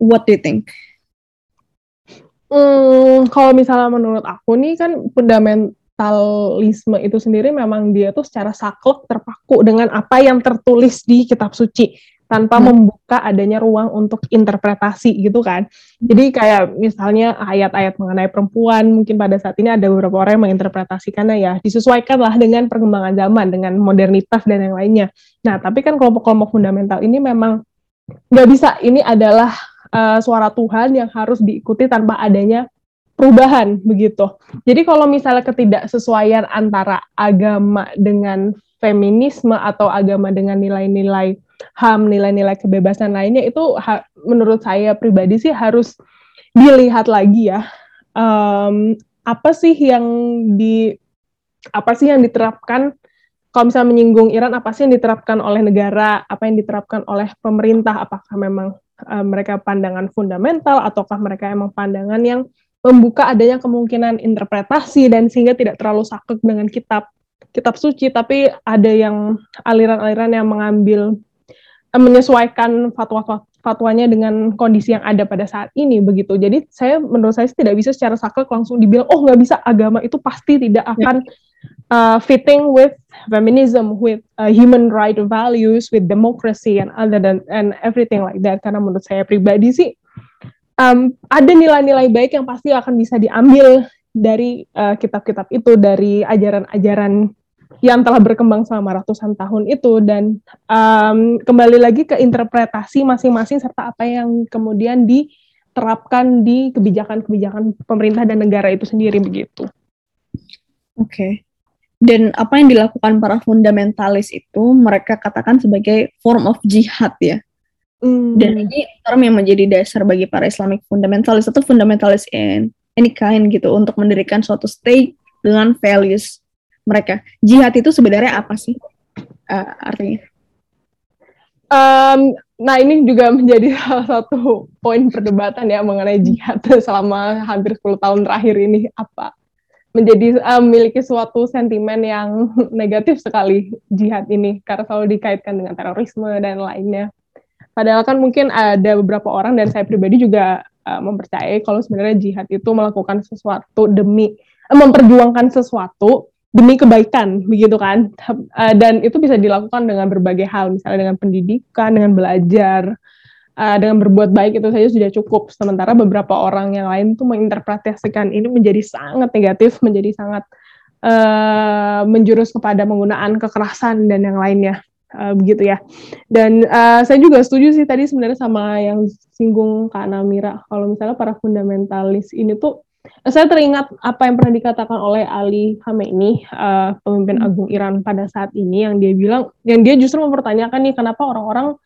Speaker 2: What do you think?
Speaker 3: Hmm, kalau misalnya menurut aku nih kan fundamentalisme itu sendiri memang dia tuh secara saklek terpaku dengan apa yang tertulis di kitab suci tanpa hmm. membuka adanya ruang untuk interpretasi gitu kan. Jadi kayak misalnya ayat-ayat mengenai perempuan mungkin pada saat ini ada beberapa orang yang menginterpretasikannya ya disesuaikan lah dengan perkembangan zaman, dengan modernitas dan yang lainnya. Nah tapi kan kelompok-kelompok fundamental ini memang nggak bisa ini adalah uh, suara Tuhan yang harus diikuti tanpa adanya perubahan begitu. Jadi kalau misalnya ketidaksesuaian antara agama dengan feminisme atau agama dengan nilai-nilai HAM, nilai-nilai kebebasan lainnya itu ha, menurut saya pribadi sih harus dilihat lagi ya. Um, apa sih yang di apa sih yang diterapkan? Kalau misalnya menyinggung Iran apa sih yang diterapkan oleh negara, apa yang diterapkan oleh pemerintah, apakah memang uh, mereka pandangan fundamental ataukah mereka emang pandangan yang membuka adanya kemungkinan interpretasi dan sehingga tidak terlalu sakit dengan kitab kitab suci tapi ada yang aliran-aliran yang mengambil menyesuaikan fatwa fatwanya dengan kondisi yang ada pada saat ini begitu. Jadi saya menurut saya tidak bisa secara saklek langsung dibilang oh nggak bisa agama itu pasti tidak ya. akan uh, fitting with feminism, with uh, human right values, with democracy and other than and everything like that. Karena menurut saya pribadi sih um, ada nilai-nilai baik yang pasti akan bisa diambil dari uh, kitab-kitab uh, itu, dari ajaran-ajaran yang telah berkembang selama ratusan tahun itu dan um, kembali lagi ke interpretasi masing-masing serta apa yang kemudian diterapkan di kebijakan-kebijakan pemerintah dan negara itu sendiri begitu.
Speaker 2: Oke. Okay. Dan apa yang dilakukan para fundamentalis itu mereka katakan sebagai form of jihad ya. Mm. Dan ini term yang menjadi dasar bagi para Islamic fundamentalis atau fundamentalis in any kind gitu untuk mendirikan suatu state dengan values mereka. Jihad itu sebenarnya apa sih uh, artinya?
Speaker 3: Um, nah ini juga menjadi salah satu poin perdebatan ya mengenai jihad selama hampir 10 tahun terakhir ini apa menjadi uh, memiliki suatu sentimen yang negatif sekali jihad ini karena selalu dikaitkan dengan terorisme dan lainnya. Padahal kan mungkin ada beberapa orang dan saya pribadi juga uh, mempercayai kalau sebenarnya jihad itu melakukan sesuatu demi uh, memperjuangkan sesuatu demi kebaikan begitu kan. Uh, dan itu bisa dilakukan dengan berbagai hal misalnya dengan pendidikan dengan belajar uh, dengan berbuat baik itu saja sudah cukup. Sementara beberapa orang yang lain tuh menginterpretasikan ini menjadi sangat negatif menjadi sangat uh, menjurus kepada menggunaan kekerasan dan yang lainnya uh, begitu ya. Dan uh, saya juga setuju sih tadi sebenarnya sama yang singgung Kak Namira. Kalau misalnya para fundamentalis ini tuh saya teringat apa yang pernah dikatakan oleh Ali Khamenei, uh, pemimpin hmm. agung Iran pada saat ini, yang dia bilang, yang dia justru mempertanyakan nih kenapa orang-orang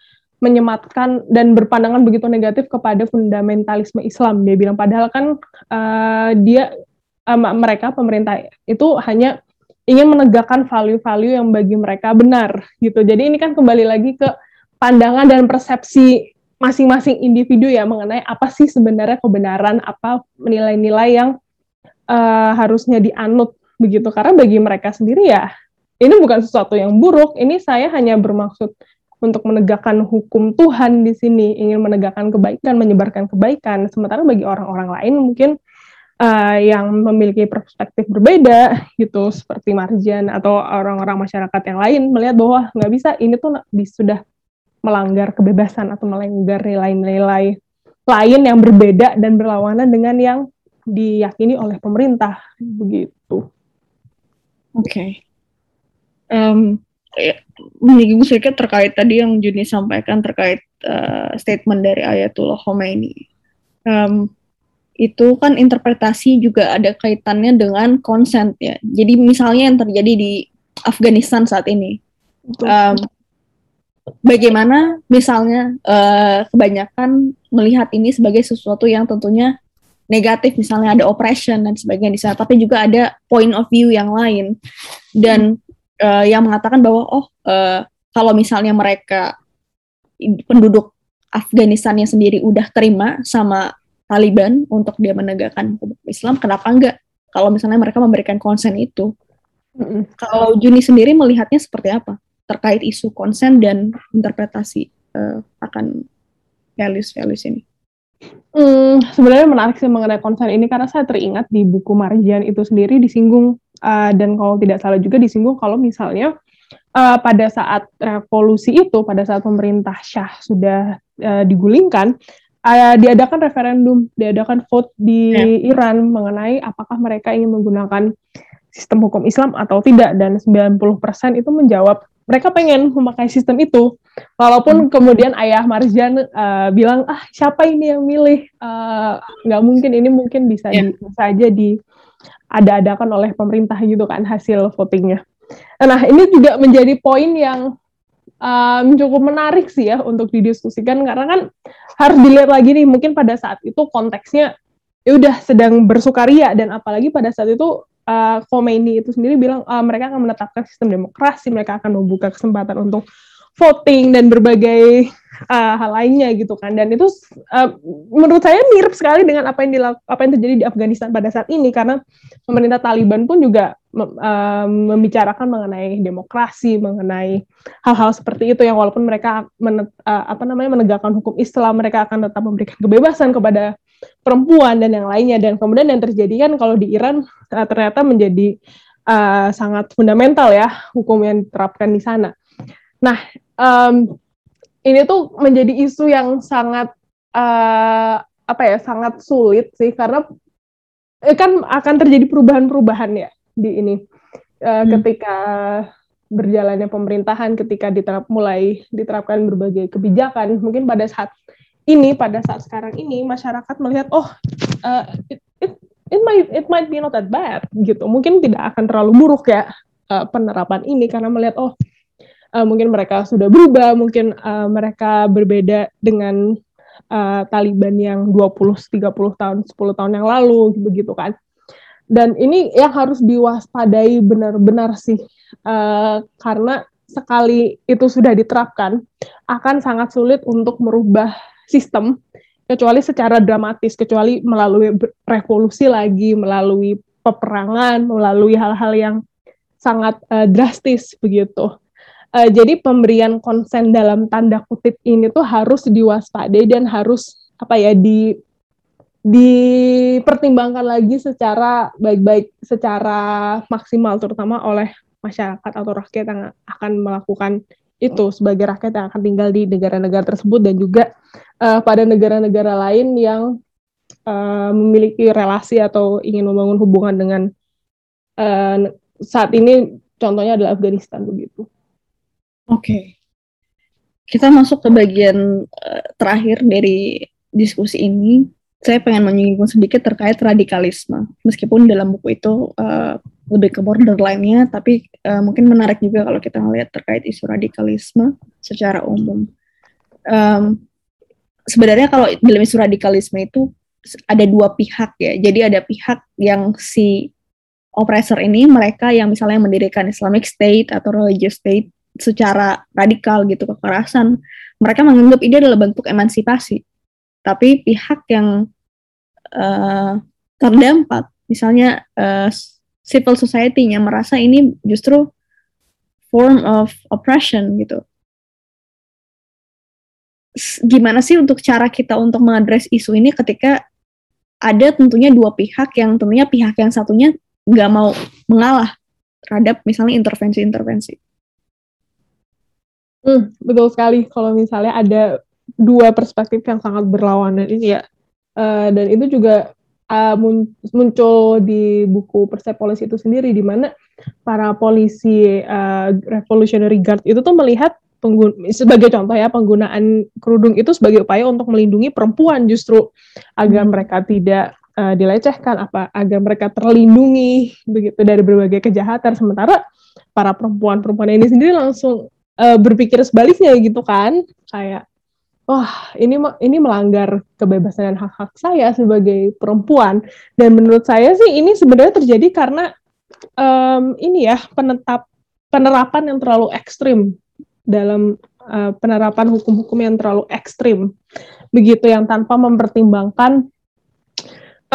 Speaker 3: menyematkan dan berpandangan begitu negatif kepada fundamentalisme Islam. Dia bilang padahal kan uh, dia uh, mereka pemerintah itu hanya ingin menegakkan value-value yang bagi mereka benar gitu. Jadi ini kan kembali lagi ke pandangan dan persepsi masing-masing individu ya mengenai apa sih sebenarnya kebenaran, apa nilai-nilai yang uh, harusnya dianut begitu. Karena bagi mereka sendiri ya ini bukan sesuatu yang buruk. Ini saya hanya bermaksud untuk menegakkan hukum Tuhan di sini, ingin menegakkan kebaikan, menyebarkan kebaikan. Sementara bagi orang-orang lain mungkin uh, yang memiliki perspektif berbeda gitu, seperti Marjan atau orang-orang masyarakat yang lain melihat bahwa nggak bisa ini tuh sudah melanggar kebebasan atau melanggar nilai-nilai lain yang berbeda dan berlawanan dengan yang diyakini oleh pemerintah begitu.
Speaker 2: Oke. Okay. Um, menyinggung sedikit terkait tadi yang Juni sampaikan terkait uh, statement dari Ayatullah Khomeini. Um, itu kan interpretasi juga ada kaitannya dengan consent ya. Jadi misalnya yang terjadi di Afghanistan saat ini, um, bagaimana misalnya uh, kebanyakan melihat ini sebagai sesuatu yang tentunya negatif misalnya ada oppression dan sebagainya di sana tapi juga ada point of view yang lain. Dan uh, yang mengatakan bahwa oh uh, kalau misalnya mereka penduduk Afghanistannya sendiri udah terima sama Taliban untuk dia menegakkan hukum Islam kenapa enggak? Kalau misalnya mereka memberikan konsen itu. Mm -hmm. kalau Juni sendiri melihatnya seperti apa terkait isu konsen dan interpretasi uh, akan values-values ini.
Speaker 3: Hmm, sebenarnya menarik sih mengenai konsen ini karena saya teringat di buku Marjan itu sendiri disinggung uh, dan kalau tidak salah juga disinggung kalau misalnya uh, pada saat revolusi itu pada saat pemerintah Syah sudah uh, digulingkan uh, diadakan referendum diadakan vote di yeah. Iran mengenai apakah mereka ingin menggunakan sistem hukum Islam atau tidak dan 90% itu menjawab mereka pengen memakai sistem itu walaupun hmm. kemudian ayah Marjan uh, bilang ah siapa ini yang milih uh, nggak mungkin ini mungkin bisa yeah. di, bisa aja di ada-adakan oleh pemerintah gitu kan hasil votingnya nah ini juga menjadi poin yang um, cukup menarik sih ya untuk didiskusikan karena kan harus dilihat lagi nih mungkin pada saat itu konteksnya ya udah sedang bersukaria dan apalagi pada saat itu uh, Khomeini itu sendiri bilang uh, mereka akan menetapkan sistem demokrasi, mereka akan membuka kesempatan untuk voting dan berbagai uh, hal lainnya gitu kan. Dan itu uh, menurut saya mirip sekali dengan apa yang apa yang terjadi di Afghanistan pada saat ini karena pemerintah Taliban pun juga membicarakan mengenai demokrasi, mengenai hal-hal seperti itu yang walaupun mereka menet, apa namanya menegakkan hukum Islam, mereka akan tetap memberikan kebebasan kepada perempuan dan yang lainnya dan kemudian yang terjadi kan kalau di Iran ternyata menjadi uh, sangat fundamental ya hukum yang diterapkan di sana. Nah um, ini tuh menjadi isu yang sangat uh, apa ya sangat sulit sih karena eh, kan akan terjadi perubahan-perubahan ya di ini uh, hmm. ketika berjalannya pemerintahan ketika diterap mulai diterapkan berbagai kebijakan mungkin pada saat ini pada saat sekarang ini masyarakat melihat oh uh, it, it it might it might be not that bad gitu. Mungkin tidak akan terlalu buruk ya uh, penerapan ini karena melihat oh uh, mungkin mereka sudah berubah mungkin uh, mereka berbeda dengan uh, Taliban yang 20 30 tahun 10 tahun yang lalu begitu kan. Dan ini yang harus diwaspadai benar-benar sih uh, karena sekali itu sudah diterapkan akan sangat sulit untuk merubah sistem kecuali secara dramatis kecuali melalui revolusi lagi melalui peperangan melalui hal-hal yang sangat uh, drastis begitu. Uh, jadi pemberian konsen dalam tanda kutip ini tuh harus diwaspadai dan harus apa ya di dipertimbangkan lagi secara baik-baik secara maksimal terutama oleh masyarakat atau rakyat yang akan melakukan itu sebagai rakyat yang akan tinggal di negara-negara tersebut dan juga uh, pada negara-negara lain yang uh, memiliki relasi atau ingin membangun hubungan dengan uh, saat ini contohnya adalah Afghanistan begitu.
Speaker 2: Oke. Okay. Kita masuk ke bagian uh, terakhir dari diskusi ini saya pengen menyinggung sedikit terkait radikalisme. Meskipun dalam buku itu uh, lebih ke borderline-nya, tapi uh, mungkin menarik juga kalau kita melihat terkait isu radikalisme secara umum. Um, sebenarnya kalau dalam isu radikalisme itu ada dua pihak ya. Jadi ada pihak yang si oppressor ini mereka yang misalnya mendirikan Islamic State atau religious state secara radikal gitu kekerasan, mereka menganggap ini adalah bentuk emansipasi tapi pihak yang uh, terdampak, misalnya uh, civil society-nya merasa ini justru form of oppression gitu. Gimana sih untuk cara kita untuk mengadres isu ini ketika ada tentunya dua pihak yang tentunya pihak yang satunya nggak mau mengalah terhadap misalnya intervensi-intervensi.
Speaker 3: Hmm, betul sekali. Kalau misalnya ada dua perspektif yang sangat berlawanan ini ya uh, dan itu juga uh, muncul di buku Persepolis itu sendiri di mana para polisi uh, Revolutionary Guard itu tuh melihat sebagai contoh ya penggunaan kerudung itu sebagai upaya untuk melindungi perempuan. Justru agar hmm. mereka tidak uh, dilecehkan apa agar mereka terlindungi begitu dari berbagai kejahatan. Sementara para perempuan-perempuan ini sendiri langsung uh, berpikir sebaliknya gitu kan. Kayak wah ini ini melanggar kebebasan dan hak-hak saya sebagai perempuan dan menurut saya sih ini sebenarnya terjadi karena um, ini ya penetap penerapan yang terlalu ekstrim dalam uh, penerapan hukum-hukum yang terlalu ekstrim begitu yang tanpa mempertimbangkan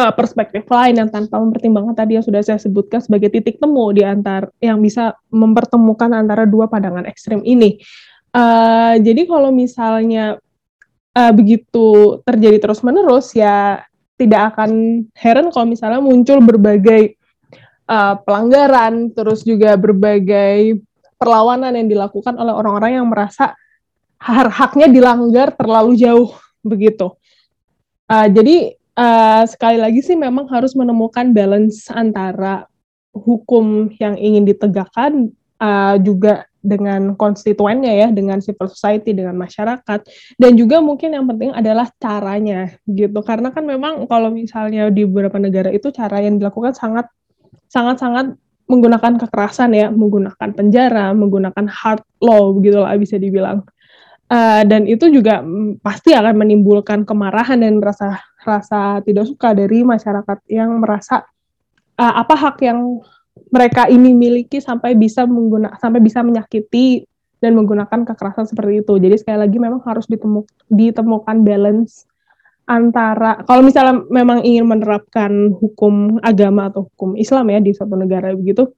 Speaker 3: uh, perspektif lain yang tanpa mempertimbangkan tadi yang sudah saya sebutkan sebagai titik temu di antar yang bisa mempertemukan antara dua pandangan ekstrim ini. Uh, jadi kalau misalnya uh, begitu terjadi terus menerus ya tidak akan heran kalau misalnya muncul berbagai uh, pelanggaran terus juga berbagai perlawanan yang dilakukan oleh orang-orang yang merasa hak-haknya dilanggar terlalu jauh begitu. Uh, jadi uh, sekali lagi sih memang harus menemukan balance antara hukum yang ingin ditegakkan uh, juga dengan konstituennya ya, dengan civil society, dengan masyarakat, dan juga mungkin yang penting adalah caranya gitu, karena kan memang kalau misalnya di beberapa negara itu cara yang dilakukan sangat sangat sangat menggunakan kekerasan ya, menggunakan penjara, menggunakan hard law gitu lah bisa dibilang, uh, dan itu juga mm, pasti akan menimbulkan kemarahan dan rasa rasa tidak suka dari masyarakat yang merasa uh, apa hak yang mereka ini miliki sampai bisa menggunakan sampai bisa menyakiti dan menggunakan kekerasan seperti itu. Jadi sekali lagi memang harus ditemuk, ditemukan balance antara kalau misalnya memang ingin menerapkan hukum agama atau hukum Islam ya di suatu negara begitu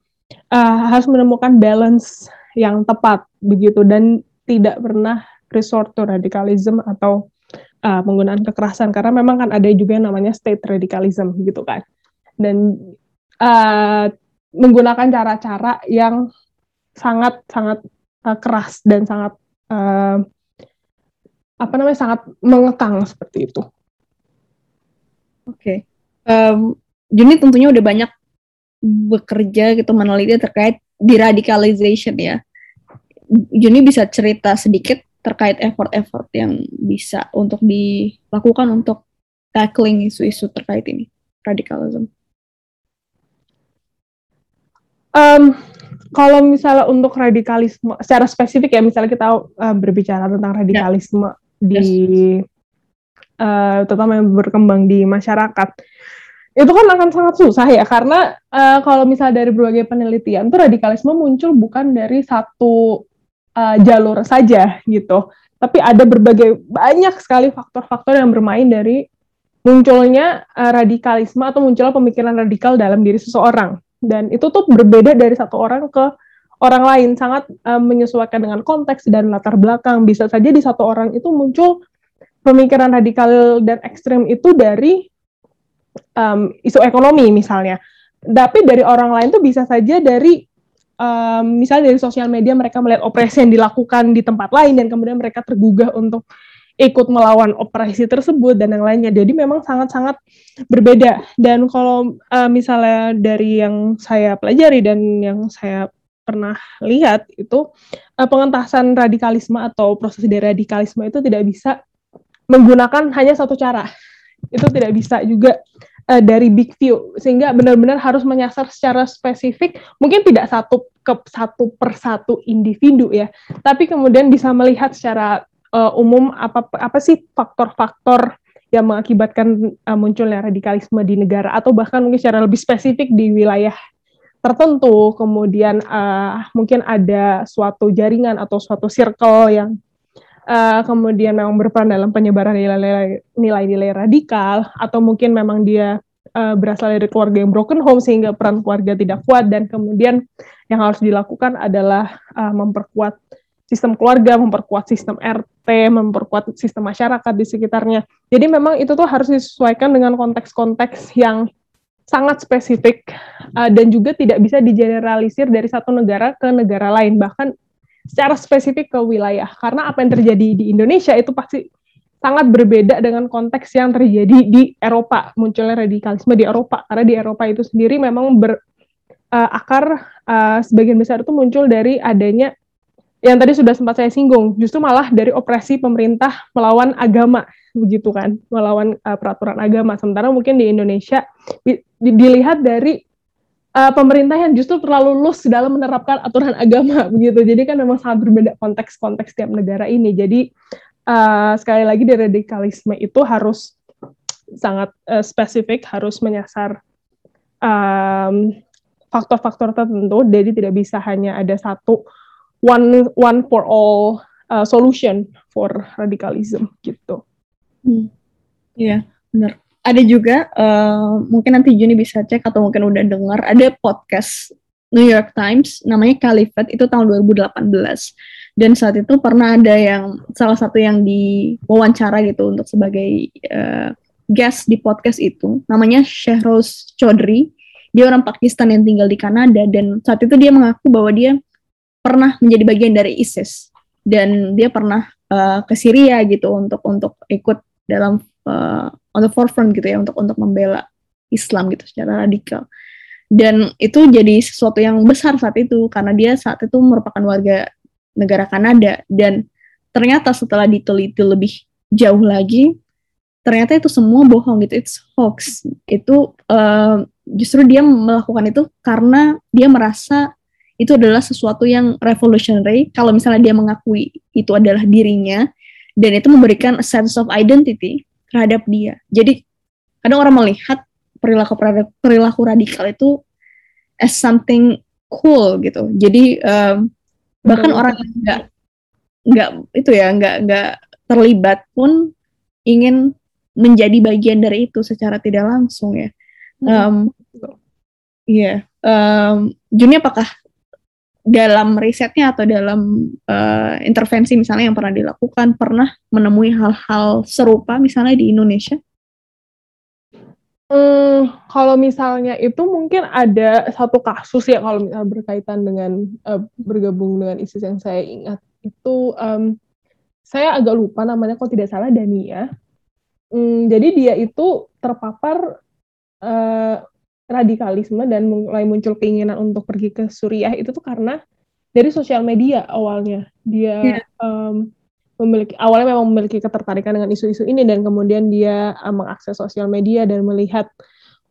Speaker 3: uh, harus menemukan balance yang tepat begitu dan tidak pernah resort to radikalisme atau uh, penggunaan kekerasan karena memang kan ada juga yang namanya state radicalism gitu kan dan uh, menggunakan cara-cara yang sangat sangat uh, keras dan sangat uh, apa namanya sangat mengekang seperti itu.
Speaker 2: Oke, okay. um, Juni tentunya udah banyak bekerja gitu meneliti terkait deradicalization ya. Juni bisa cerita sedikit terkait effort-effort yang bisa untuk dilakukan untuk tackling isu-isu terkait ini radikalisme.
Speaker 3: Um, kalau misalnya untuk radikalisme secara spesifik ya misalnya kita uh, berbicara tentang radikalisme yeah. di yes. uh, terutama yang berkembang di masyarakat itu kan akan sangat susah ya karena uh, kalau misalnya dari berbagai penelitian tuh radikalisme muncul bukan dari satu uh, jalur saja gitu tapi ada berbagai banyak sekali faktor-faktor yang bermain dari munculnya uh, radikalisme atau munculnya pemikiran radikal dalam diri seseorang dan itu tuh berbeda dari satu orang ke orang lain sangat uh, menyesuaikan dengan konteks dan latar belakang bisa saja di satu orang itu muncul pemikiran radikal dan ekstrem itu dari um, isu ekonomi misalnya. Tapi dari orang lain tuh bisa saja dari um, misalnya dari sosial media mereka melihat operasi yang dilakukan di tempat lain dan kemudian mereka tergugah untuk ikut melawan operasi tersebut dan yang lainnya. Jadi memang sangat-sangat berbeda. Dan kalau uh, misalnya dari yang saya pelajari dan yang saya pernah lihat itu uh, pengentasan radikalisme atau proses deradikalisme itu tidak bisa menggunakan hanya satu cara. Itu tidak bisa juga uh, dari big view sehingga benar-benar harus menyasar secara spesifik mungkin tidak satu ke satu per satu individu ya tapi kemudian bisa melihat secara uh, umum apa apa sih faktor-faktor yang mengakibatkan uh, munculnya radikalisme di negara? Atau bahkan mungkin secara lebih spesifik di wilayah tertentu kemudian uh, mungkin ada suatu jaringan atau suatu circle yang uh, kemudian memang berperan dalam penyebaran nilai-nilai radikal atau mungkin memang dia uh, berasal dari keluarga yang broken home sehingga peran keluarga tidak kuat dan kemudian yang harus dilakukan adalah uh, memperkuat sistem keluarga, memperkuat sistem RT, memperkuat sistem masyarakat di sekitarnya. Jadi memang itu tuh harus disesuaikan dengan konteks-konteks yang sangat spesifik uh, dan juga tidak bisa digeneralisir dari satu negara ke negara lain bahkan secara spesifik ke wilayah karena apa yang terjadi di Indonesia itu pasti sangat berbeda dengan konteks yang terjadi di Eropa munculnya radikalisme di Eropa karena di Eropa itu sendiri memang berakar uh, uh, sebagian besar itu muncul dari adanya yang tadi sudah sempat saya singgung justru malah dari operasi pemerintah melawan agama begitu kan melawan uh, peraturan agama sementara mungkin di Indonesia di, di, dilihat dari uh, pemerintah yang justru terlalu lus dalam menerapkan aturan agama begitu. Jadi kan memang sangat berbeda konteks-konteks tiap negara ini. Jadi uh, sekali lagi di radikalisme itu harus sangat uh, spesifik, harus menyasar um, faktor-faktor tertentu. Jadi tidak bisa hanya ada satu one one for all uh, solution for radikalisme gitu.
Speaker 2: Hmm. Iya, benar ada juga uh, mungkin nanti Juni bisa cek atau mungkin udah dengar ada podcast New York Times namanya Caliphate itu tahun 2018 dan saat itu pernah ada yang salah satu yang diwawancara gitu untuk sebagai uh, guest di podcast itu namanya Shehroz Chaudhry dia orang Pakistan yang tinggal di Kanada dan saat itu dia mengaku bahwa dia pernah menjadi bagian dari ISIS. Dan dia pernah uh, ke Syria gitu untuk untuk ikut dalam uh, on the forefront gitu ya untuk untuk membela Islam gitu secara radikal. Dan itu jadi sesuatu yang besar saat itu karena dia saat itu merupakan warga negara Kanada. Dan ternyata setelah diteliti lebih jauh lagi ternyata itu semua bohong gitu it's hoax. Itu uh, justru dia melakukan itu karena dia merasa itu adalah sesuatu yang revolutionary kalau misalnya dia mengakui itu adalah dirinya dan itu memberikan a sense of identity terhadap dia. Jadi kadang orang melihat perilaku perilaku radikal itu as something cool gitu. Jadi um, bahkan Betul. orang nggak nggak itu ya nggak nggak terlibat pun ingin menjadi bagian dari itu secara tidak langsung ya. Um, Iya. Yeah. Um, Juni apakah dalam risetnya atau dalam uh, intervensi misalnya yang pernah dilakukan pernah menemui hal-hal serupa misalnya di Indonesia?
Speaker 3: Hmm, kalau misalnya itu mungkin ada satu kasus ya kalau misalnya berkaitan dengan uh, bergabung dengan ISIS yang saya ingat itu um, saya agak lupa namanya kalau tidak salah Dania. Hmm, jadi dia itu terpapar uh, radikalisme dan mulai muncul keinginan untuk pergi ke Suriah itu tuh karena dari sosial media awalnya dia yeah. um, memiliki awalnya memang memiliki ketertarikan dengan isu-isu ini dan kemudian dia um, mengakses sosial media dan melihat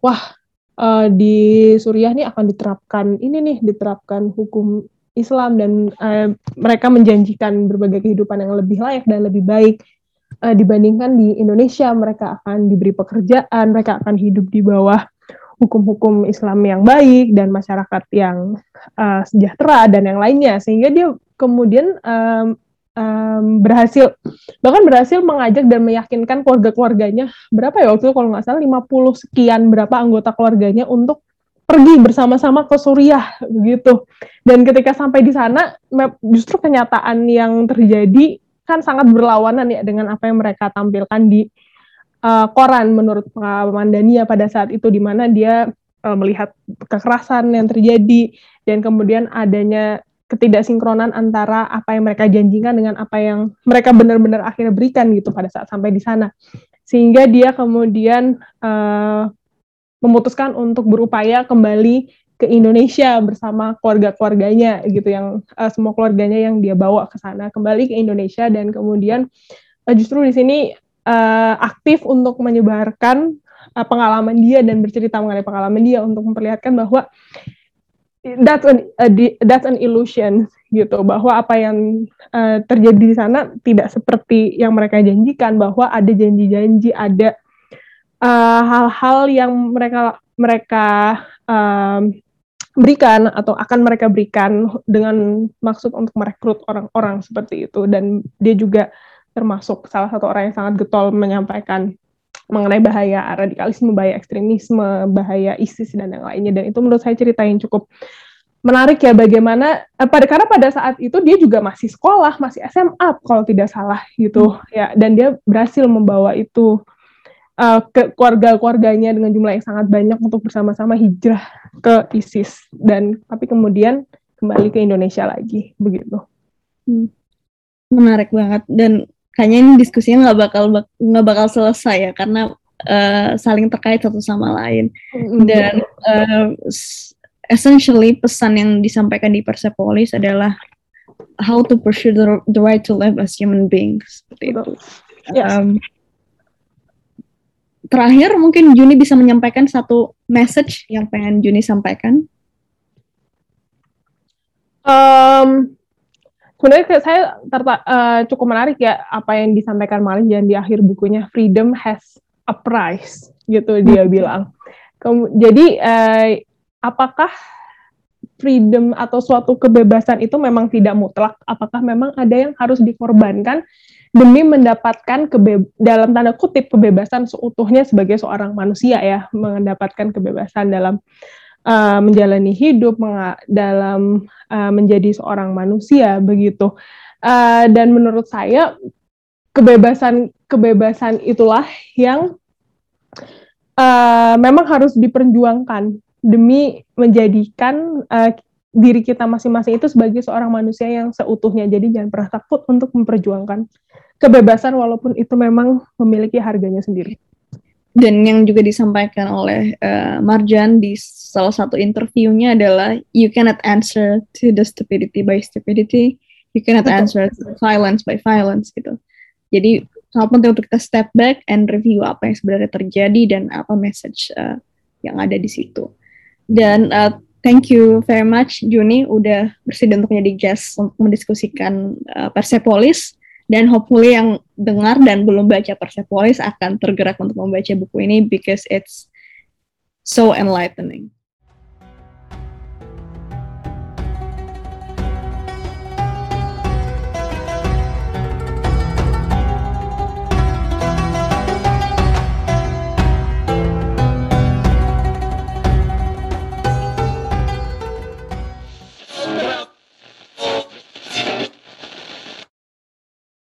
Speaker 3: wah uh, di Suriah nih akan diterapkan ini nih diterapkan hukum Islam dan uh, mereka menjanjikan berbagai kehidupan yang lebih layak dan lebih baik uh, dibandingkan di Indonesia mereka akan diberi pekerjaan, mereka akan hidup di bawah hukum-hukum Islam yang baik dan masyarakat yang uh, sejahtera dan yang lainnya. Sehingga dia kemudian um, um, berhasil bahkan berhasil mengajak dan meyakinkan keluarga-keluarganya berapa ya waktu itu kalau nggak salah 50 sekian berapa anggota keluarganya untuk pergi bersama-sama ke Suriah begitu. Dan ketika sampai di sana justru kenyataan yang terjadi kan sangat berlawanan ya dengan apa yang mereka tampilkan di uh, koran menurut pengalaman Dania pada saat itu di mana dia uh, melihat kekerasan yang terjadi dan kemudian adanya ketidaksinkronan antara apa yang mereka janjikan dengan apa yang mereka benar-benar akhirnya berikan gitu pada saat sampai di sana. Sehingga dia kemudian uh, memutuskan untuk berupaya kembali ke Indonesia bersama keluarga-keluarganya gitu yang uh, semua keluarganya yang dia bawa ke sana kembali ke Indonesia dan kemudian uh, justru di sini uh, aktif untuk menyebarkan uh, pengalaman dia dan bercerita mengenai pengalaman dia untuk memperlihatkan bahwa that's an uh, that's an illusion gitu bahwa apa yang uh, terjadi di sana tidak seperti yang mereka janjikan bahwa ada janji-janji ada hal-hal uh, yang mereka mereka um, berikan atau akan mereka berikan dengan maksud untuk merekrut orang-orang seperti itu. Dan dia juga termasuk salah satu orang yang sangat getol menyampaikan mengenai bahaya radikalisme, bahaya ekstremisme, bahaya ISIS dan yang lainnya. Dan itu menurut saya cerita yang cukup menarik ya bagaimana eh, pada karena pada saat itu dia juga masih sekolah, masih SMA kalau tidak salah gitu hmm. ya. Dan dia berhasil membawa itu uh, ke keluarga-keluarganya dengan jumlah yang sangat banyak untuk bersama-sama hijrah ke ISIS dan tapi kemudian kembali ke Indonesia lagi begitu.
Speaker 2: Hmm. Menarik banget dan kayaknya ini diskusinya nggak bakal nggak bakal selesai ya karena uh, saling terkait satu sama lain dan uh, essentially pesan yang disampaikan di Persepolis adalah how to pursue the, the right to live as human beings seperti itu. Yes. Um, terakhir mungkin Juni bisa menyampaikan satu message yang pengen Juni sampaikan.
Speaker 3: Um, sebenarnya saya terta, uh, cukup menarik ya apa yang disampaikan Malijan di akhir bukunya Freedom has a price gitu dia bilang. Kem jadi uh, apakah freedom atau suatu kebebasan itu memang tidak mutlak? Apakah memang ada yang harus dikorbankan demi mendapatkan kebe dalam tanda kutip kebebasan seutuhnya sebagai seorang manusia ya, mendapatkan kebebasan dalam uh, menjalani hidup dalam uh, menjadi seorang manusia begitu uh, dan menurut saya kebebasan kebebasan itulah yang uh, memang harus diperjuangkan demi menjadikan uh, diri kita masing-masing itu sebagai seorang manusia yang seutuhnya. Jadi jangan pernah takut untuk memperjuangkan kebebasan walaupun itu memang memiliki harganya sendiri
Speaker 2: dan yang juga disampaikan oleh uh, Marjan di salah satu interviewnya adalah you cannot answer to the stupidity by stupidity, you cannot answer to violence by violence gitu. Jadi sangat penting untuk kita step back and review apa yang sebenarnya terjadi dan apa message uh, yang ada di situ. Dan uh, thank you very much Juni udah bersedia untuk menjadi guest untuk mendiskusikan uh, Persepolis dan hopefully yang dengar dan belum baca Persepolis akan tergerak untuk membaca buku ini because it's so enlightening.